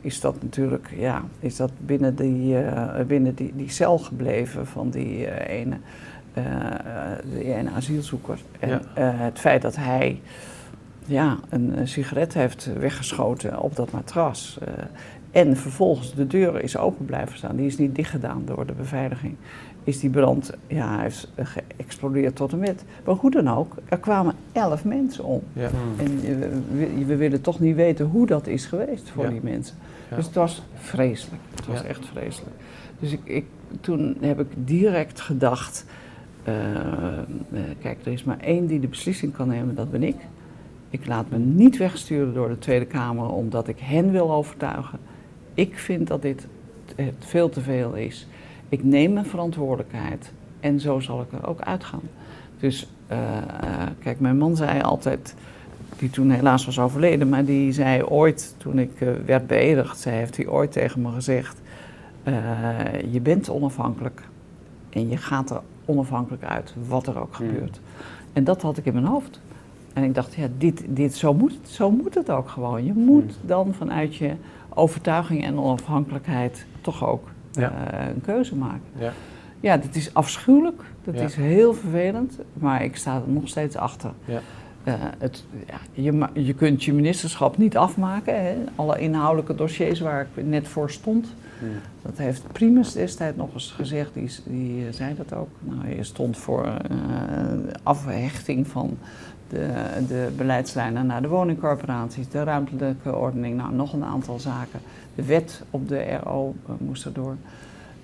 is dat natuurlijk ja, is dat binnen, die, binnen die, die cel gebleven van die ene, die ene asielzoeker. En ja. het feit dat hij ja, een, sigaret heeft weggeschoten op dat matras. Uh, en vervolgens de deur is open blijven staan. Die is niet dichtgedaan door de beveiliging. Is die brand, ja, heeft geëxplodeerd tot en met. Maar hoe dan ook, er kwamen elf mensen om. Ja. En we, we, willen toch niet weten hoe dat is geweest voor ja. die mensen. Dus het was vreselijk. Het was echt vreselijk. Dus ik, ik, toen heb ik direct gedacht, uh, kijk, er is maar één die de beslissing kan nemen, dat ben ik. Ik laat me niet wegsturen door de Tweede Kamer omdat ik hen wil overtuigen. Ik vind dat dit het veel te veel is. Ik neem mijn verantwoordelijkheid en zo zal ik er ook uitgaan. Dus uh, kijk, mijn man zei altijd, die toen helaas was overleden, maar die zei ooit, toen ik uh, werd beëdigd, zei, heeft hij ooit tegen me gezegd: Je bent onafhankelijk en je gaat er onafhankelijk uit, wat er ook hmm. gebeurt. En dat had ik in mijn hoofd. En ik dacht, ja, dit, dit, zo, moet, zo moet het ook gewoon. Je moet hmm. dan vanuit je overtuiging en onafhankelijkheid toch ook een keuze maken. Ja. ja, dat is afschuwelijk. Dat is heel vervelend, maar ik sta er nog steeds achter. Ja. Uh, het, ja, je, je kunt je ministerschap niet afmaken. Hè? Alle inhoudelijke dossiers waar ik net voor stond. Hmm. Dat heeft Primus destijds nog eens gezegd, die, die eh, zei dat ook. Nou, je stond voor uh, afhechting van de, de beleidslijnen naar de woningcorporaties, de ruimtelijke ordening, nou nog een aantal zaken. De wet op de RO moest erdoor.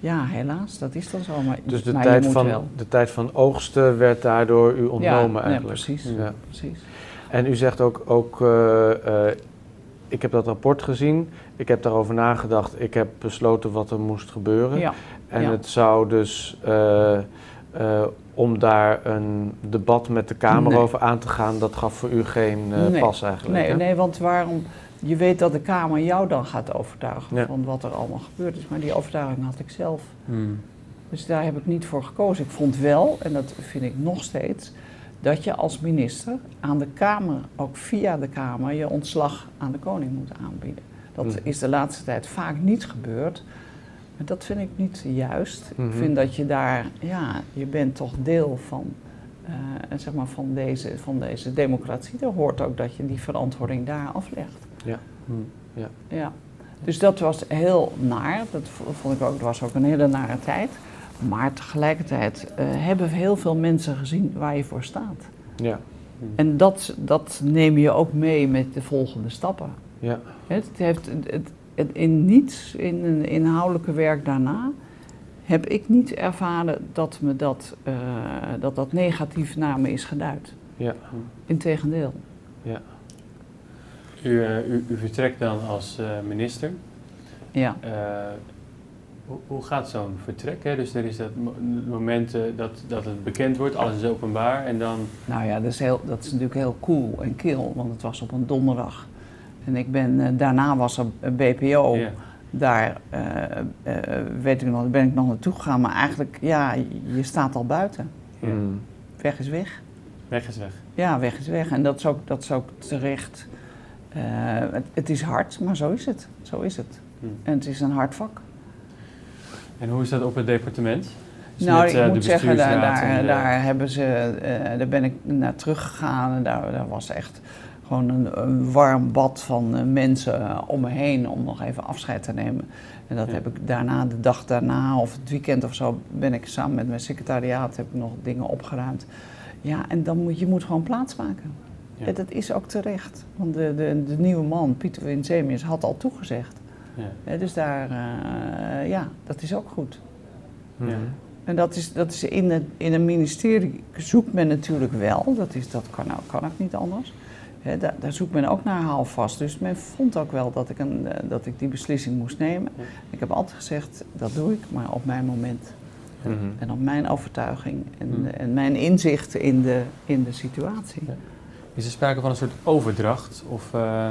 Ja, helaas, dat is dan zo. Maar, dus de, tijd, van, de tijd van oogsten werd daardoor u ontnomen ja, eigenlijk? precies, ja, precies. En u zegt ook, ook uh, uh, ik heb dat rapport gezien, ik heb daarover nagedacht, ik heb besloten wat er moest gebeuren. Ja. En het zou dus, uh, om daar een debat met de Kamer over aan te gaan, dat gaf voor u geen nee. pas eigenlijk? Nee, nee, want waarom je weet dat de Kamer jou dan gaat overtuigen van wat er allemaal gebeurd is. Maar die overtuiging had ik zelf. Hmm. Dus daar heb ik niet voor gekozen. Ik vond wel, en dat vind ik nog steeds, dat je als minister aan de Kamer, ook via de Kamer, je ontslag aan de koning moet aanbieden. Dat hmm. is de laatste tijd vaak niet gebeurd. Maar dat vind ik niet juist. Ik hmm. vind dat je daar, ja, je bent toch deel van, uh, zeg maar van, deze, van deze democratie. Er hoort ook dat je die verantwoording daar aflegt. Ja. Hm. ja. ja. Dus dat was heel naar. Dat vond ik ook, dat was ook een hele nare tijd. Maar tegelijkertijd uh, hebben heel veel mensen gezien waar je voor staat. Ja. En dat, dat neem je ook mee met de volgende stappen. Ja. Het heeft het, in niets, in een inhoudelijke werk daarna, heb ik niet ervaren dat me dat, uh, dat, dat negatief naar me is geduid. Ja. Integendeel. Ja. U, uh, u, u, vertrekt dan als uh, minister. Ja. Hoe, hoe, gaat zo'n vertrek? Hè? Dus er is dat moment dat, dat het bekend wordt, alles is openbaar en dan... Nou ja, dat is, heel, dat is natuurlijk heel cool en kil, want het was op een donderdag. En ik ben, daarna was er een BPO. Ja. Daar weet ik nog, ben ik nog naartoe gegaan, maar eigenlijk, ja, je staat al buiten. Ja. Weg is weg. Weg is weg. Ja, weg is weg. En dat is ook, dat is ook terecht uh, het, het, is hard, maar zo is het. Zo is het. Hmm. En het is een hard vak. En hoe is dat op het departement? Dus nou, ik uh, moet zeggen, daar, daar, daar, hebben ze, uh, daar ben ik naar teruggegaan en daar, daar was echt gewoon een, een warm bad van mensen om me heen om nog even afscheid te nemen. En dat heb ik daarna, de dag daarna of het weekend of zo, ben ik samen met mijn secretariaat heb ik nog dingen opgeruimd. Ja, en dan moet je moet gewoon plaatsmaken. Ja. Dat is ook terecht. Want de, de, de nieuwe man, Pieter Winsemius, had al toegezegd. Ja. dus daar, uh, ja, dat is ook goed. Ja. En dat is, dat is in, het, in een ministerie zoekt men natuurlijk wel, dat, is, dat kan, ook, kan ook niet anders. He, daar, daar, zoekt men ook naar haalvast. Dus men vond ook wel dat ik, een, eh, dat ik die beslissing moest nemen. Ik heb altijd gezegd, dat doe ik, maar op mijn moment. Mm -hmm. En op mijn overtuiging en, mm. en mijn inzicht in de, in de situatie. Is er sprake van een soort overdracht? Of, uh,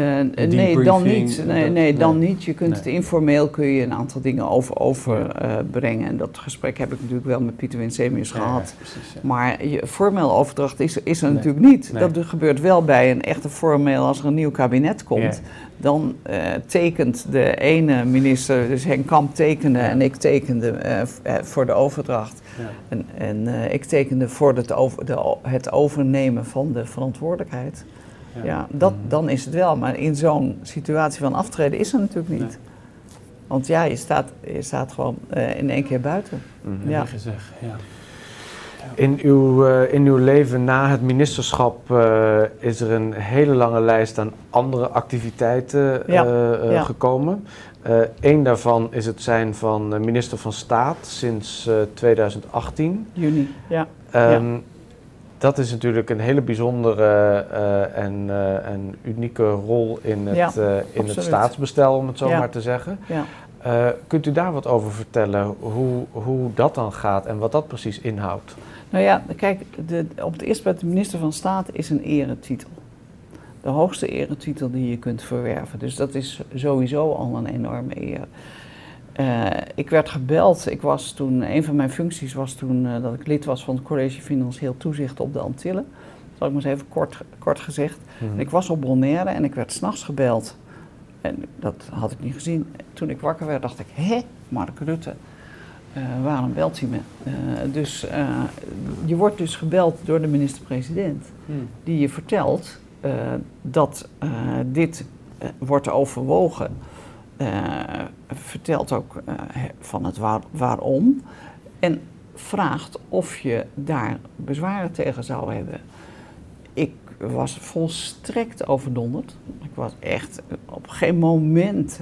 uh, nee, dan niet. Nee, nee, dan niet. Je kunt het informeel kun je een aantal dingen over, overbrengen. Uh, en dat gesprek heb ik natuurlijk wel met Pieter Winsemius gehad. Precies, maar je, formeel overdracht is, is er natuurlijk niet. Dat gebeurt wel bij een echte formeel als er een nieuw kabinet komt. Dan tekent de ene minister, dus Henk Kamp tekende en ik tekende voor de overdracht. En, en ik tekende voor het, over, de, het overnemen van de verantwoordelijkheid. Ja, ja dat, mhm. dan is het wel. Maar in zo'n situatie van aftreden is er natuurlijk niet. Want ja, je staat, je staat gewoon uh, in één keer buiten. Mm -hmm. Ja, gezegd, ja. In uw, uh, in uw leven na het ministerschap uh, is er een hele lange lijst aan andere activiteiten uh, ja. gekomen. Eén daarvan is het zijn van minister van Staat sinds 2018. Juni, ja. Um, dat is natuurlijk een hele bijzondere en, en, unieke rol in het, in het staatsbestel, om het zo maar te zeggen. Ja. Kunt u daar wat over vertellen, hoe, hoe dat dan gaat en wat dat precies inhoudt? Nou ja, kijk, de, op het eerste plaats de minister van Staat is een eretitel. De hoogste eretitel die je kunt verwerven. Dus dat is sowieso al een enorme eer. Uh, ik werd gebeld, ik was toen, een van mijn functies was toen uh, dat ik lid was van het College Financieel Toezicht op de Antillen. Dat zal ik maar eens even kort, kort gezegd. Mm Ik was op Bonaire en ik werd s'nachts gebeld en dat had ik niet gezien. Toen ik wakker werd, dacht ik: hé, Mark Rutte, uh, waarom belt hij me? Dus je wordt dus gebeld door de minister-president, hmm. die je vertelt dat dit wordt overwogen. Vertelt ook van het waar, waarom. En vraagt of je daar bezwaren tegen zou hebben. Ik was volstrekt overdonderd. Ik was echt op geen moment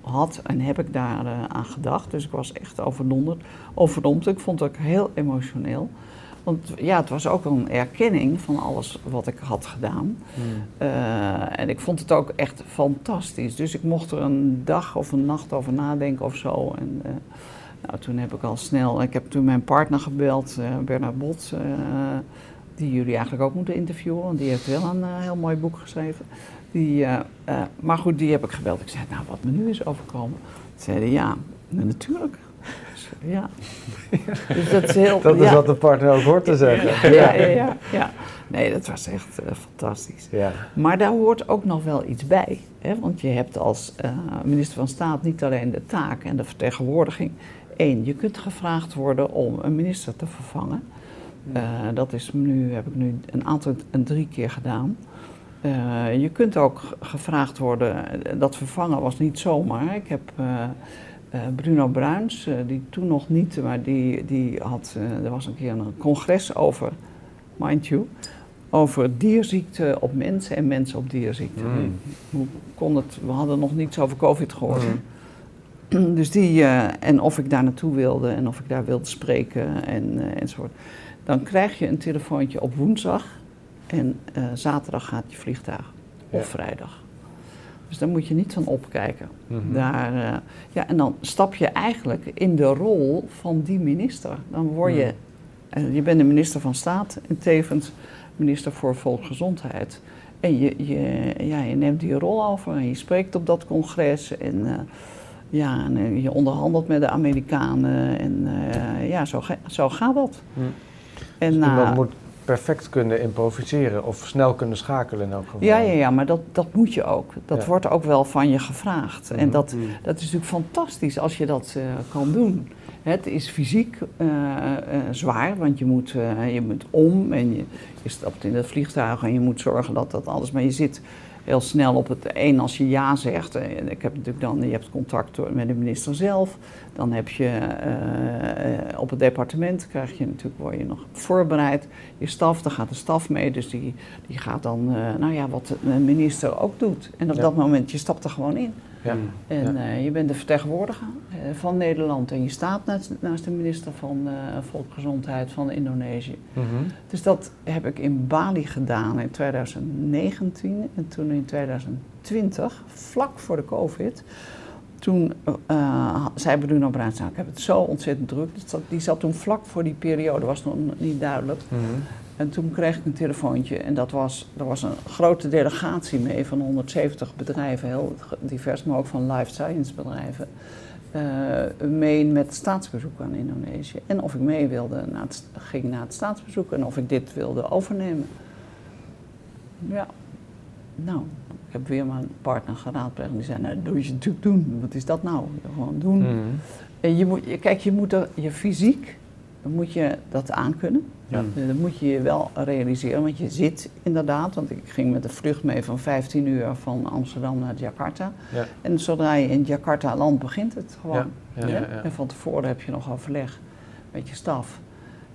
had en heb ik daar uh, aan gedacht. Dus ik was echt overdonderd. Overdonderd. Ik vond het ook heel emotioneel. Want ja, het was ook een erkenning van alles wat ik had gedaan. Hmm. Uh, en ik vond het ook echt fantastisch. Dus ik mocht er een dag of een nacht over nadenken of zo. En uh, nou, toen heb ik al snel, ik heb toen mijn partner gebeld, Bernard Bot die jullie eigenlijk ook moeten interviewen, want die heeft wel een heel mooi boek geschreven. Die, maar goed, die heb ik gebeld. Ik zei, nou, wat me nu is overkomen. Zeiden ja, natuurlijk. Ja. dus dat is heel... Dat is wat de partner ook hoort te zeggen. Ja, ja, ja. ja. Nee, dat was echt fantastisch. Ja. Maar daar hoort ook nog wel iets bij. Hè? Want je hebt als minister van Staat niet alleen de taak en de vertegenwoordiging. Eén, je kunt gevraagd worden om een minister te vervangen. Uh, dat is nu, heb ik nu een aantal, een drie keer gedaan. Uh, je kunt ook gevraagd worden, eh, dat vervangen was niet zomaar. Ik heb uh, Bruno Bruins, die toen nog niet, maar die, die had, er was een keer een congres over, mind you, over dierziekten op mensen en mensen op dierziekten. Mm. Hoe kon het, we hadden nog niets over COVID gehoord. Mm. <clears throat> Dus die, en of ik daar naartoe wilde en of ik daar wilde spreken en, enzovoort. Dan krijg je een telefoontje op woensdag en uh, zaterdag gaat je vliegtuig. Of vrijdag. Dus daar moet je niet van opkijken. Mhm. Daar, uh, ja, en dan stap je eigenlijk in de rol van die minister. Dan word je, uh, je bent de minister van Staat en tevens minister voor Volksgezondheid. En je, je, ja, je neemt die rol over en je spreekt op dat congres. En, ja, en je onderhandelt met de Amerikanen. En ja, zo, zo gaat dat. Mhm. En, dus iemand moet perfect kunnen improviseren of snel kunnen schakelen in elk geval. Ja, ja, ja maar dat, dat moet je ook. Dat wordt ook wel van je gevraagd. En mhm. dat, mhm. dat is natuurlijk fantastisch als je dat uh, kan doen. Het is fysiek uh, uh, zwaar, want je moet, je moet om en je, je stapt in het vliegtuig en je moet zorgen dat dat alles. Maar je zit heel snel op het een als je ja zegt. En ik heb natuurlijk dan, je hebt contact met de minister zelf. Dan heb je uh, op het departement krijg je natuurlijk, word je nog voorbereid. Je staf, daar gaat de staf mee. Dus die, die gaat dan, uh, nou ja, wat de minister ook doet. En op dat moment, je stapt er gewoon in. Ja. En uh, je bent de vertegenwoordiger van Nederland en je staat naast, naast de minister van uh, Volksgezondheid van Indonesië. Mm -hmm. Dus dat heb ik in Bali gedaan in 2019 en toen in 2020, vlak voor de COVID. Toen uh, zei Bruno Bruins, nou, ik heb het zo ontzettend druk. Dus die zat toen vlak voor die periode, was nog niet duidelijk. Mm -hmm. En toen kreeg ik een telefoontje en dat was, er was een grote delegatie mee van 170 bedrijven, heel divers, maar ook van life science bedrijven. Uh, mee met staatsbezoek aan Indonesië. En of ik mee wilde, naar het, ging naar het staatsbezoek en of ik dit wilde overnemen. Ja, nou, ik heb weer mijn partner geraadpleegd en die zei, nou, dat moet je natuurlijk doen. Wat is dat nou? Gewoon doen. Mm. En je moet, kijk, je moet er, je fysiek, moet je dat aankunnen. Ja. Dus dat moet je je wel realiseren, want je zit inderdaad, want ik ging met de vlucht mee van 15 uur van Amsterdam naar Jakarta. Ja. En zodra je in Jakarta land begint het gewoon. Ja. En van tevoren heb je nog overleg met je staf.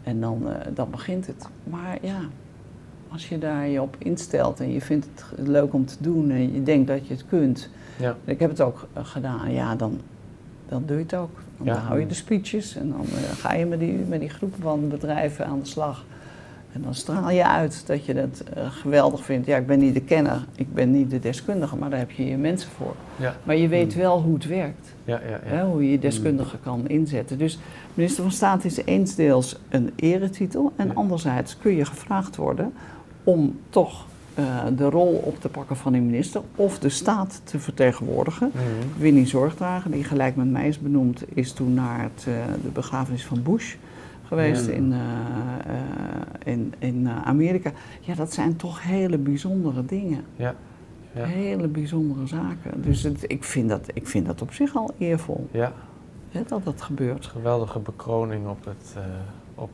En dan, dan begint het. Maar ja, als je daar je op instelt en je vindt het leuk om te doen en je denkt dat je het kunt. Ja. Ik heb het ook gedaan, ja, dan, dan doe je het ook. Dan hou je de speeches en dan ga je met die, met die groepen van bedrijven aan de slag. En dan straal je uit dat je het uh, geweldig vindt. Ja, ik ben niet de kenner, ik ben niet de deskundige, maar daar heb je je mensen voor. Ja. Maar je weet mm. wel hoe het werkt. Ja, ja, hè, hoe je je deskundige mm. kan inzetten. Dus minister van Staat is eensdeels een eretitel. En anderzijds kun je gevraagd worden om toch uh, de rol op te pakken van die minister of de staat te vertegenwoordigen. Mm. Winnie Zorgdrager, die gelijk met mij is benoemd, is toen naar het, uh, de begrafenis van Bush geweest in, uh, in, in Amerika. Ja, dat zijn toch hele bijzondere dingen. Ja. ja. Hele bijzondere zaken. Dus het, ik, vind dat, ik vind dat op zich al eervol. Ja. dat dat gebeurt. Geweldige bekroning op, het, op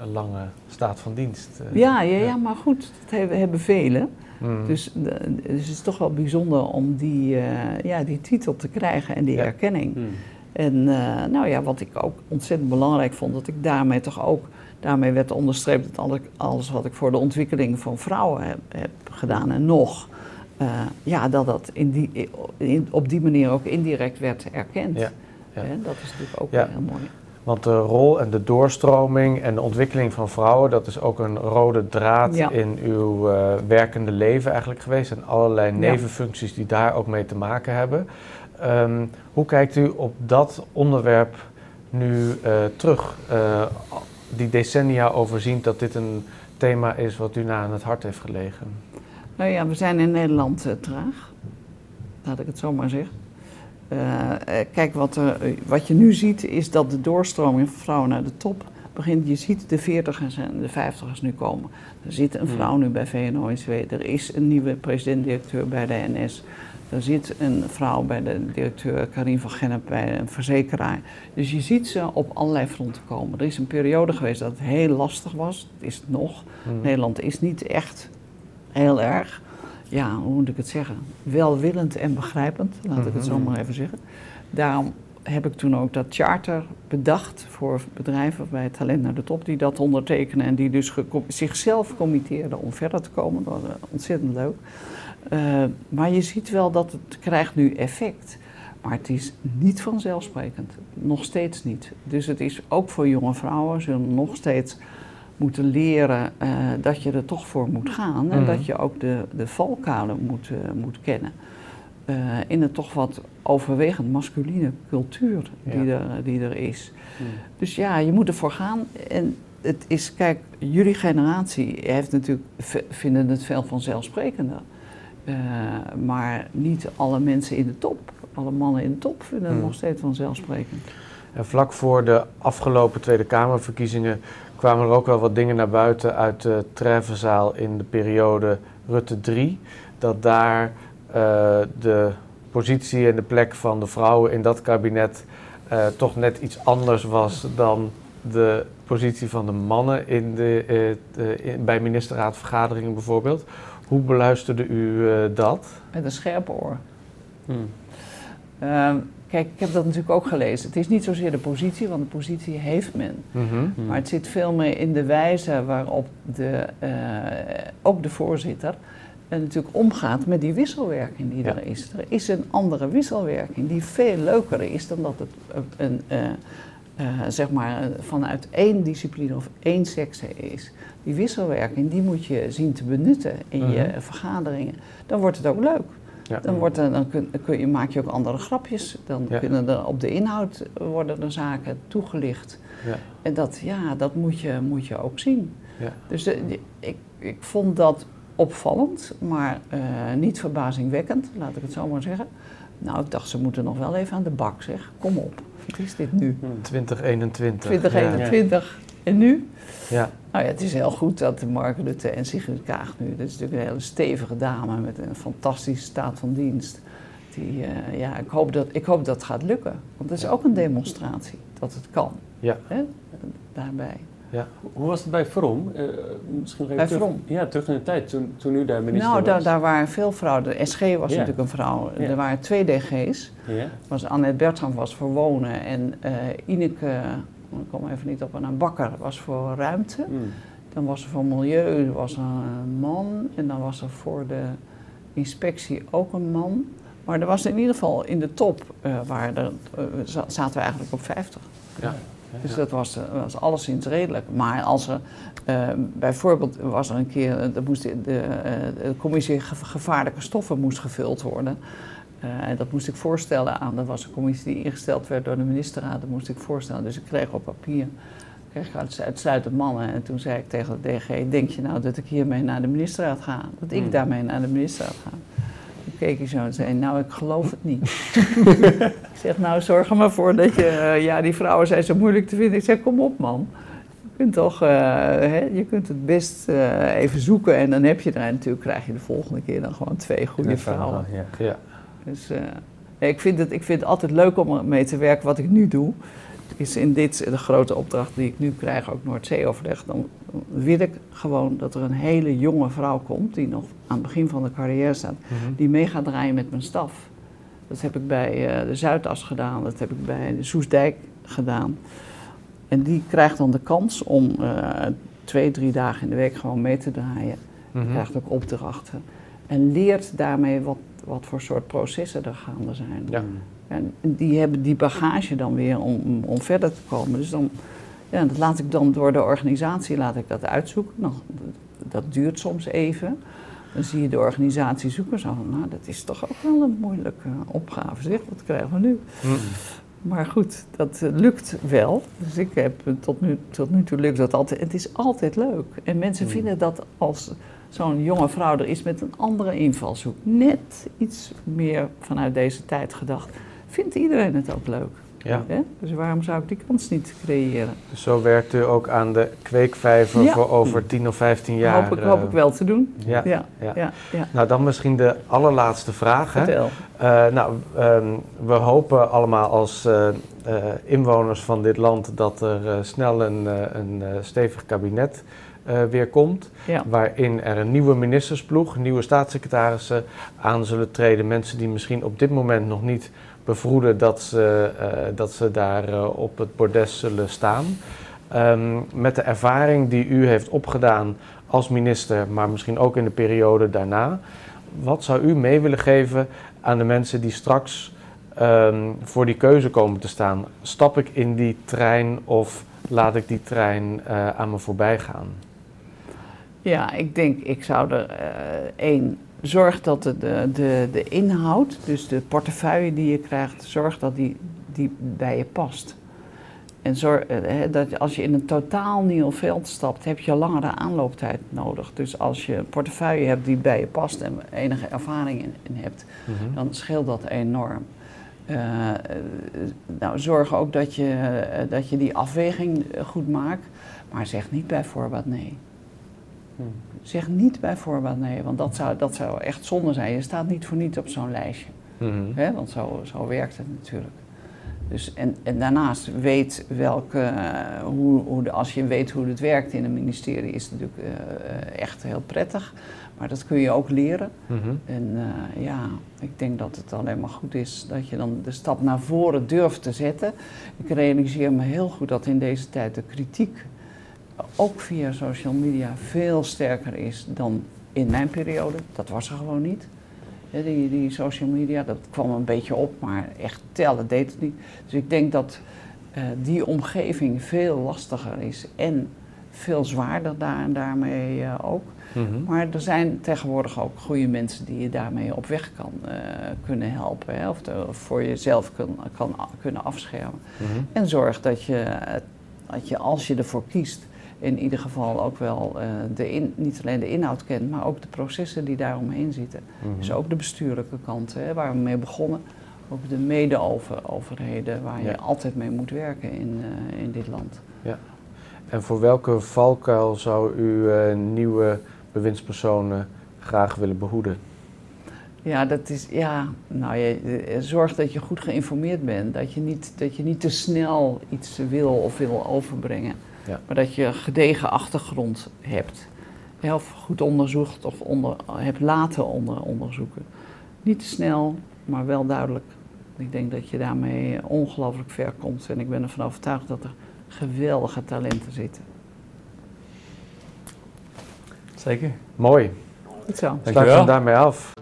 een lange staat van dienst. ja, ja, ja, maar goed, dat hebben, hebben velen. Mm. Dus, dus het is toch wel bijzonder om die, ja, die titel te krijgen en die erkenning. Mm. En uh, nou ja, wat ik ook ontzettend belangrijk vond, dat ik daarmee toch ook, daarmee werd onderstreept dat alles wat ik voor de ontwikkeling van vrouwen heb, heb gedaan en nog, uh, ja, dat dat in die, in, op die manier ook indirect werd erkend. Ja, ja. dat is natuurlijk ook heel mooi. Want de rol en de doorstroming en de ontwikkeling van vrouwen, dat is ook een rode draad in uw uh, werkende leven eigenlijk geweest. En allerlei nevenfuncties die daar ook mee te maken hebben. Um, hoe kijkt u op dat onderwerp nu uh, terug? Uh, die decennia overziend dat dit een thema is wat u na aan het hart heeft gelegen. Nou ja, we zijn in Nederland traag. Laat ik het zo maar zeggen. Kijk, wat, wat je nu ziet is dat de doorstroming van vrouwen naar de top begint. Je ziet de 40ers en de 50ers nu komen. Er zit een vrouw hmm. nu bij VNO-NCW. Er is een nieuwe president-directeur bij de NS. Er zit een vrouw bij de directeur Karin van Gennep bij een verzekeraar. Dus je ziet ze op allerlei fronten komen. Er is een periode geweest dat het heel lastig was. Dat is het nog. Hmm. Nederland is niet echt heel erg, ja, hoe moet ik het zeggen? Welwillend en begrijpend, laat ik het zo hmm. maar even zeggen. Daarom heb ik toen ook dat charter bedacht voor bedrijven bij Talent naar de Top, die dat ondertekenen en die dus zichzelf committeerden om verder te komen. Dat was eh, ontzettend leuk. Uh, maar je ziet wel dat het krijgt nu effect. Maar het is niet vanzelfsprekend. Nog steeds niet. Dus het is ook voor jonge vrouwen zullen nog steeds moeten leren uh, dat je er toch voor moet gaan. En dat mhm. je ook de, de valkuilen moet, uh, moet kennen. in een toch wat overwegend masculine cultuur die, er, die er is. Mhm. Dus ja, je moet ervoor gaan. En het is, kijk, jullie generatie heeft natuurlijk, vinden het veel vanzelfsprekender. Uh, maar niet alle mensen in de top, alle mannen in de top vinden het hmm. nog steeds vanzelfsprekend. En vlak voor de afgelopen Tweede Kamerverkiezingen kwamen er ook wel wat dingen naar buiten uit de Treffenzaal in de periode Rutte 3. Dat daar uh, de positie en de plek van de vrouwen in dat kabinet uh, toch net iets anders was dan de positie van de mannen in de, in, bij ministerraadvergaderingen bijvoorbeeld. Hoe beluisterde u uh, dat? Met een scherpe oor. Hmm. Uh, kijk, ik heb dat natuurlijk ook gelezen. Het is niet zozeer de positie, want de positie heeft men. Mm -hmm. Maar het zit veel meer in de wijze waarop de, uh, ook de voorzitter uh, natuurlijk omgaat met die wisselwerking die er is. Er is een andere wisselwerking die veel leuker is dan dat het een, zeg maar vanuit één discipline of één sekse is die wisselwerking, die moet je zien te benutten in je mhm. vergaderingen. Dan wordt het ook leuk. Dan, wordt er, dan kun, kun, je, maak je ook andere grapjes. Dan kunnen er op de inhoud worden de zaken toegelicht. Ja. En dat, ja, dat moet je, moet je ook zien. Ja. Dus de, ik, ik vond dat opvallend, maar uh, niet verbazingwekkend, laat ik het zo maar zeggen. Nou, ik dacht, ze moeten nog wel even aan de bak, zeg. Kom op, wat is dit nu? 2021. 2021. En nu? Ja. Nou ja, het is heel goed dat Mark Rutte en Sigrid Kaag nu, dat is natuurlijk een hele stevige dame met een fantastische staat van dienst. Die, uh, ja, ik hoop, dat, ik hoop dat het gaat lukken. Want dat is ook een demonstratie, dat het kan. Ja. Hè? Daarbij. Ja. Hoe was het bij From? Uh, misschien bij terug, From? Ja, terug in de tijd, toen, toen u daar minister nou, was. Nou, daar, waren veel vrouwen. De SG was natuurlijk een vrouw. Er waren twee DG's. Ja. Was Annette Bertram was voor wonen en uh, Ineke ik kom even niet op, een bakker was voor ruimte. Hmm. Dan was er voor milieu was een man. En dan was er voor de inspectie ook een man. Maar er was in ieder geval in de top, uh, waar er, uh, zaten we eigenlijk op 50. Ja. Dus dat was, was alleszins redelijk. Maar als er uh, bijvoorbeeld was er een keer, dat moest de, de, de commissie gevaarlijke stoffen moest gevuld worden. En dat moest ik voorstellen aan, dat was een commissie die ingesteld werd door de ministerraad, dat moest ik voorstellen. Dus ik kreeg op papier kreeg ik uitsluitend mannen. En toen zei ik tegen de DG, denk je nou dat ik hiermee naar de ministerraad ga? Dat ik hmm. daarmee naar de ministerraad ga? Toen keek hij zo en zei, nou ik geloof het niet. <laughs> ik zeg, nou zorg er maar voor dat je, uh, ja die vrouwen zijn zo moeilijk te vinden. Ik zeg, kom op man. Je kunt toch, uh, hè, je kunt het best uh, even zoeken en dan heb je er en natuurlijk krijg je de volgende keer dan gewoon twee goede vrouwen. Ja. ja. Dus ik, vind het, ik vind het altijd leuk om mee te werken wat ik nu doe is in dit de grote opdracht die ik nu krijg, ook Noordzee-overleg, dan wil ik gewoon dat er een hele jonge vrouw komt, die nog aan het begin van de carrière staat, mhm. die mee gaat draaien met mijn staf. Dat heb ik bij uh, de Zuidas gedaan, dat heb ik bij de Soesdijk gedaan. En die krijgt dan de kans om uh, twee, drie dagen in de week gewoon mee te draaien. Mm Krijgt ook opdrachten. En leert daarmee wat, wat voor soort processen er gaande zijn. Ja. En die hebben die bagage dan weer om, om verder te komen. Dus dan, ja, dat laat ik dan door de organisatie laat ik dat uitzoeken. Nou, dat duurt soms even. Dan zie je de organisatie zoeken. Zo van, nou, dat is toch ook wel een moeilijke opgave. Zeg, wat krijgen we nu? Maar goed, dat eh, lukt wel. Dus ik heb tot nu, tot nu toe lukt dat altijd. Het is altijd leuk. En mensen vinden dat als zo'n jonge vrouw er is met een andere invalshoek. Net iets meer vanuit deze tijd gedacht vindt iedereen het ook leuk. Ja. Dus waarom zou ik die kans niet creëren? Dus zo werkt u ook aan de kweekvijver voor over 10 of 15 jaar? Hoop ik, hoop ik wel te doen. Ja. Ja. ja. Nou, dan misschien de allerlaatste vraag. Vertel. Uh, nou, ehm, we hopen allemaal als uh, uh, inwoners van dit land dat er snel een, een stevig kabinet weer komt. Waarin er een nieuwe ministersploeg, nieuwe staatssecretarissen aan zullen treden. Mensen die misschien op dit moment nog niet bevroeden dat ze, uh, dat ze daar uh, op het bordes zullen staan. Um, met de ervaring die u heeft opgedaan als minister, maar misschien ook in de periode daarna. Wat zou u mee willen geven aan de mensen die straks um, voor die keuze komen te staan? Stap ik in die trein of laat ik die trein uh, aan me voorbij gaan? Ja, ik denk, ik zou er één zorg dat de, de, de inhoud, dus de portefeuille die je krijgt, zorg dat die, die bij je past. En zorg, eh, dat als je in een totaal nieuw veld stapt, heb je langere aanlooptijd nodig. Dus als je een portefeuille hebt die bij je past en enige ervaring in, hebt, mhm. dan scheelt dat enorm. Uh, nou, zorg ook dat je, dat je die afweging goed maakt, maar zeg niet bij voorbaat nee. Zeg niet bij voorbaat nee, want dat zou, dat zou echt zonde zijn. Je staat niet voor niets op zo'n lijstje. Mm want zo, zo werkt het natuurlijk. Dus, en, en daarnaast weet welke, hoe, hoe de, als je weet hoe het werkt in een ministerie, is het natuurlijk uh, echt heel prettig. Maar dat kun je ook leren. Mhm. En uh, ja, ik denk dat het alleen maar goed is dat je dan de stap naar voren durft te zetten. Ik realiseer me heel goed dat in deze tijd de kritiek ook via social media veel sterker is dan in mijn periode. Dat was er gewoon niet. Die, die social media, dat kwam een beetje op, maar echt tellen deed het niet. Dus ik denk dat uh, die omgeving veel lastiger is en veel zwaarder daar en daarmee uh, ook. Mm -hmm. Maar er zijn tegenwoordig ook goede mensen die je daarmee op weg kan uh, kunnen helpen. Hè, of, voor jezelf kan, kan kunnen afschermen. Mm -hmm. En zorg dat je, dat je, als je ervoor kiest, in ieder geval ook wel uh, de in, niet alleen de inhoud kent, maar ook de processen die daaromheen zitten. Mm Dus ook de bestuurlijke kant, hè, waar we mee begonnen. Ook de mede-overheden waar je altijd mee moet werken in, uh, in dit land. Ja. En voor welke valkuil zou u uh, nieuwe bewindspersonen graag willen behoeden? Ja, dat is, ja, nou, je, zorg dat je goed geïnformeerd bent. Dat je, niet, dat je niet te snel iets wil of wil overbrengen. Ja. Maar dat je een gedegen achtergrond hebt. Of goed onderzocht of onder, hebt laten onder, onderzoeken. Niet te snel, maar wel duidelijk. Ik denk dat je daarmee ongelooflijk ver komt. En ik ben ervan overtuigd dat er geweldige talenten zitten. Zeker. Mooi. Goed zo. Sluit van daarmee af.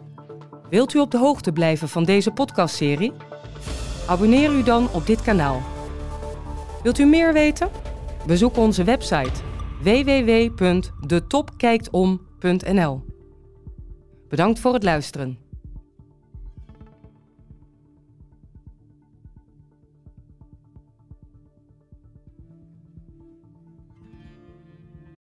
Wilt u op de hoogte blijven van deze podcastserie? Abonneer u dan op dit kanaal. Wilt u meer weten? Bezoek onze website www.detopkijktom.nl. Bedankt voor het luisteren.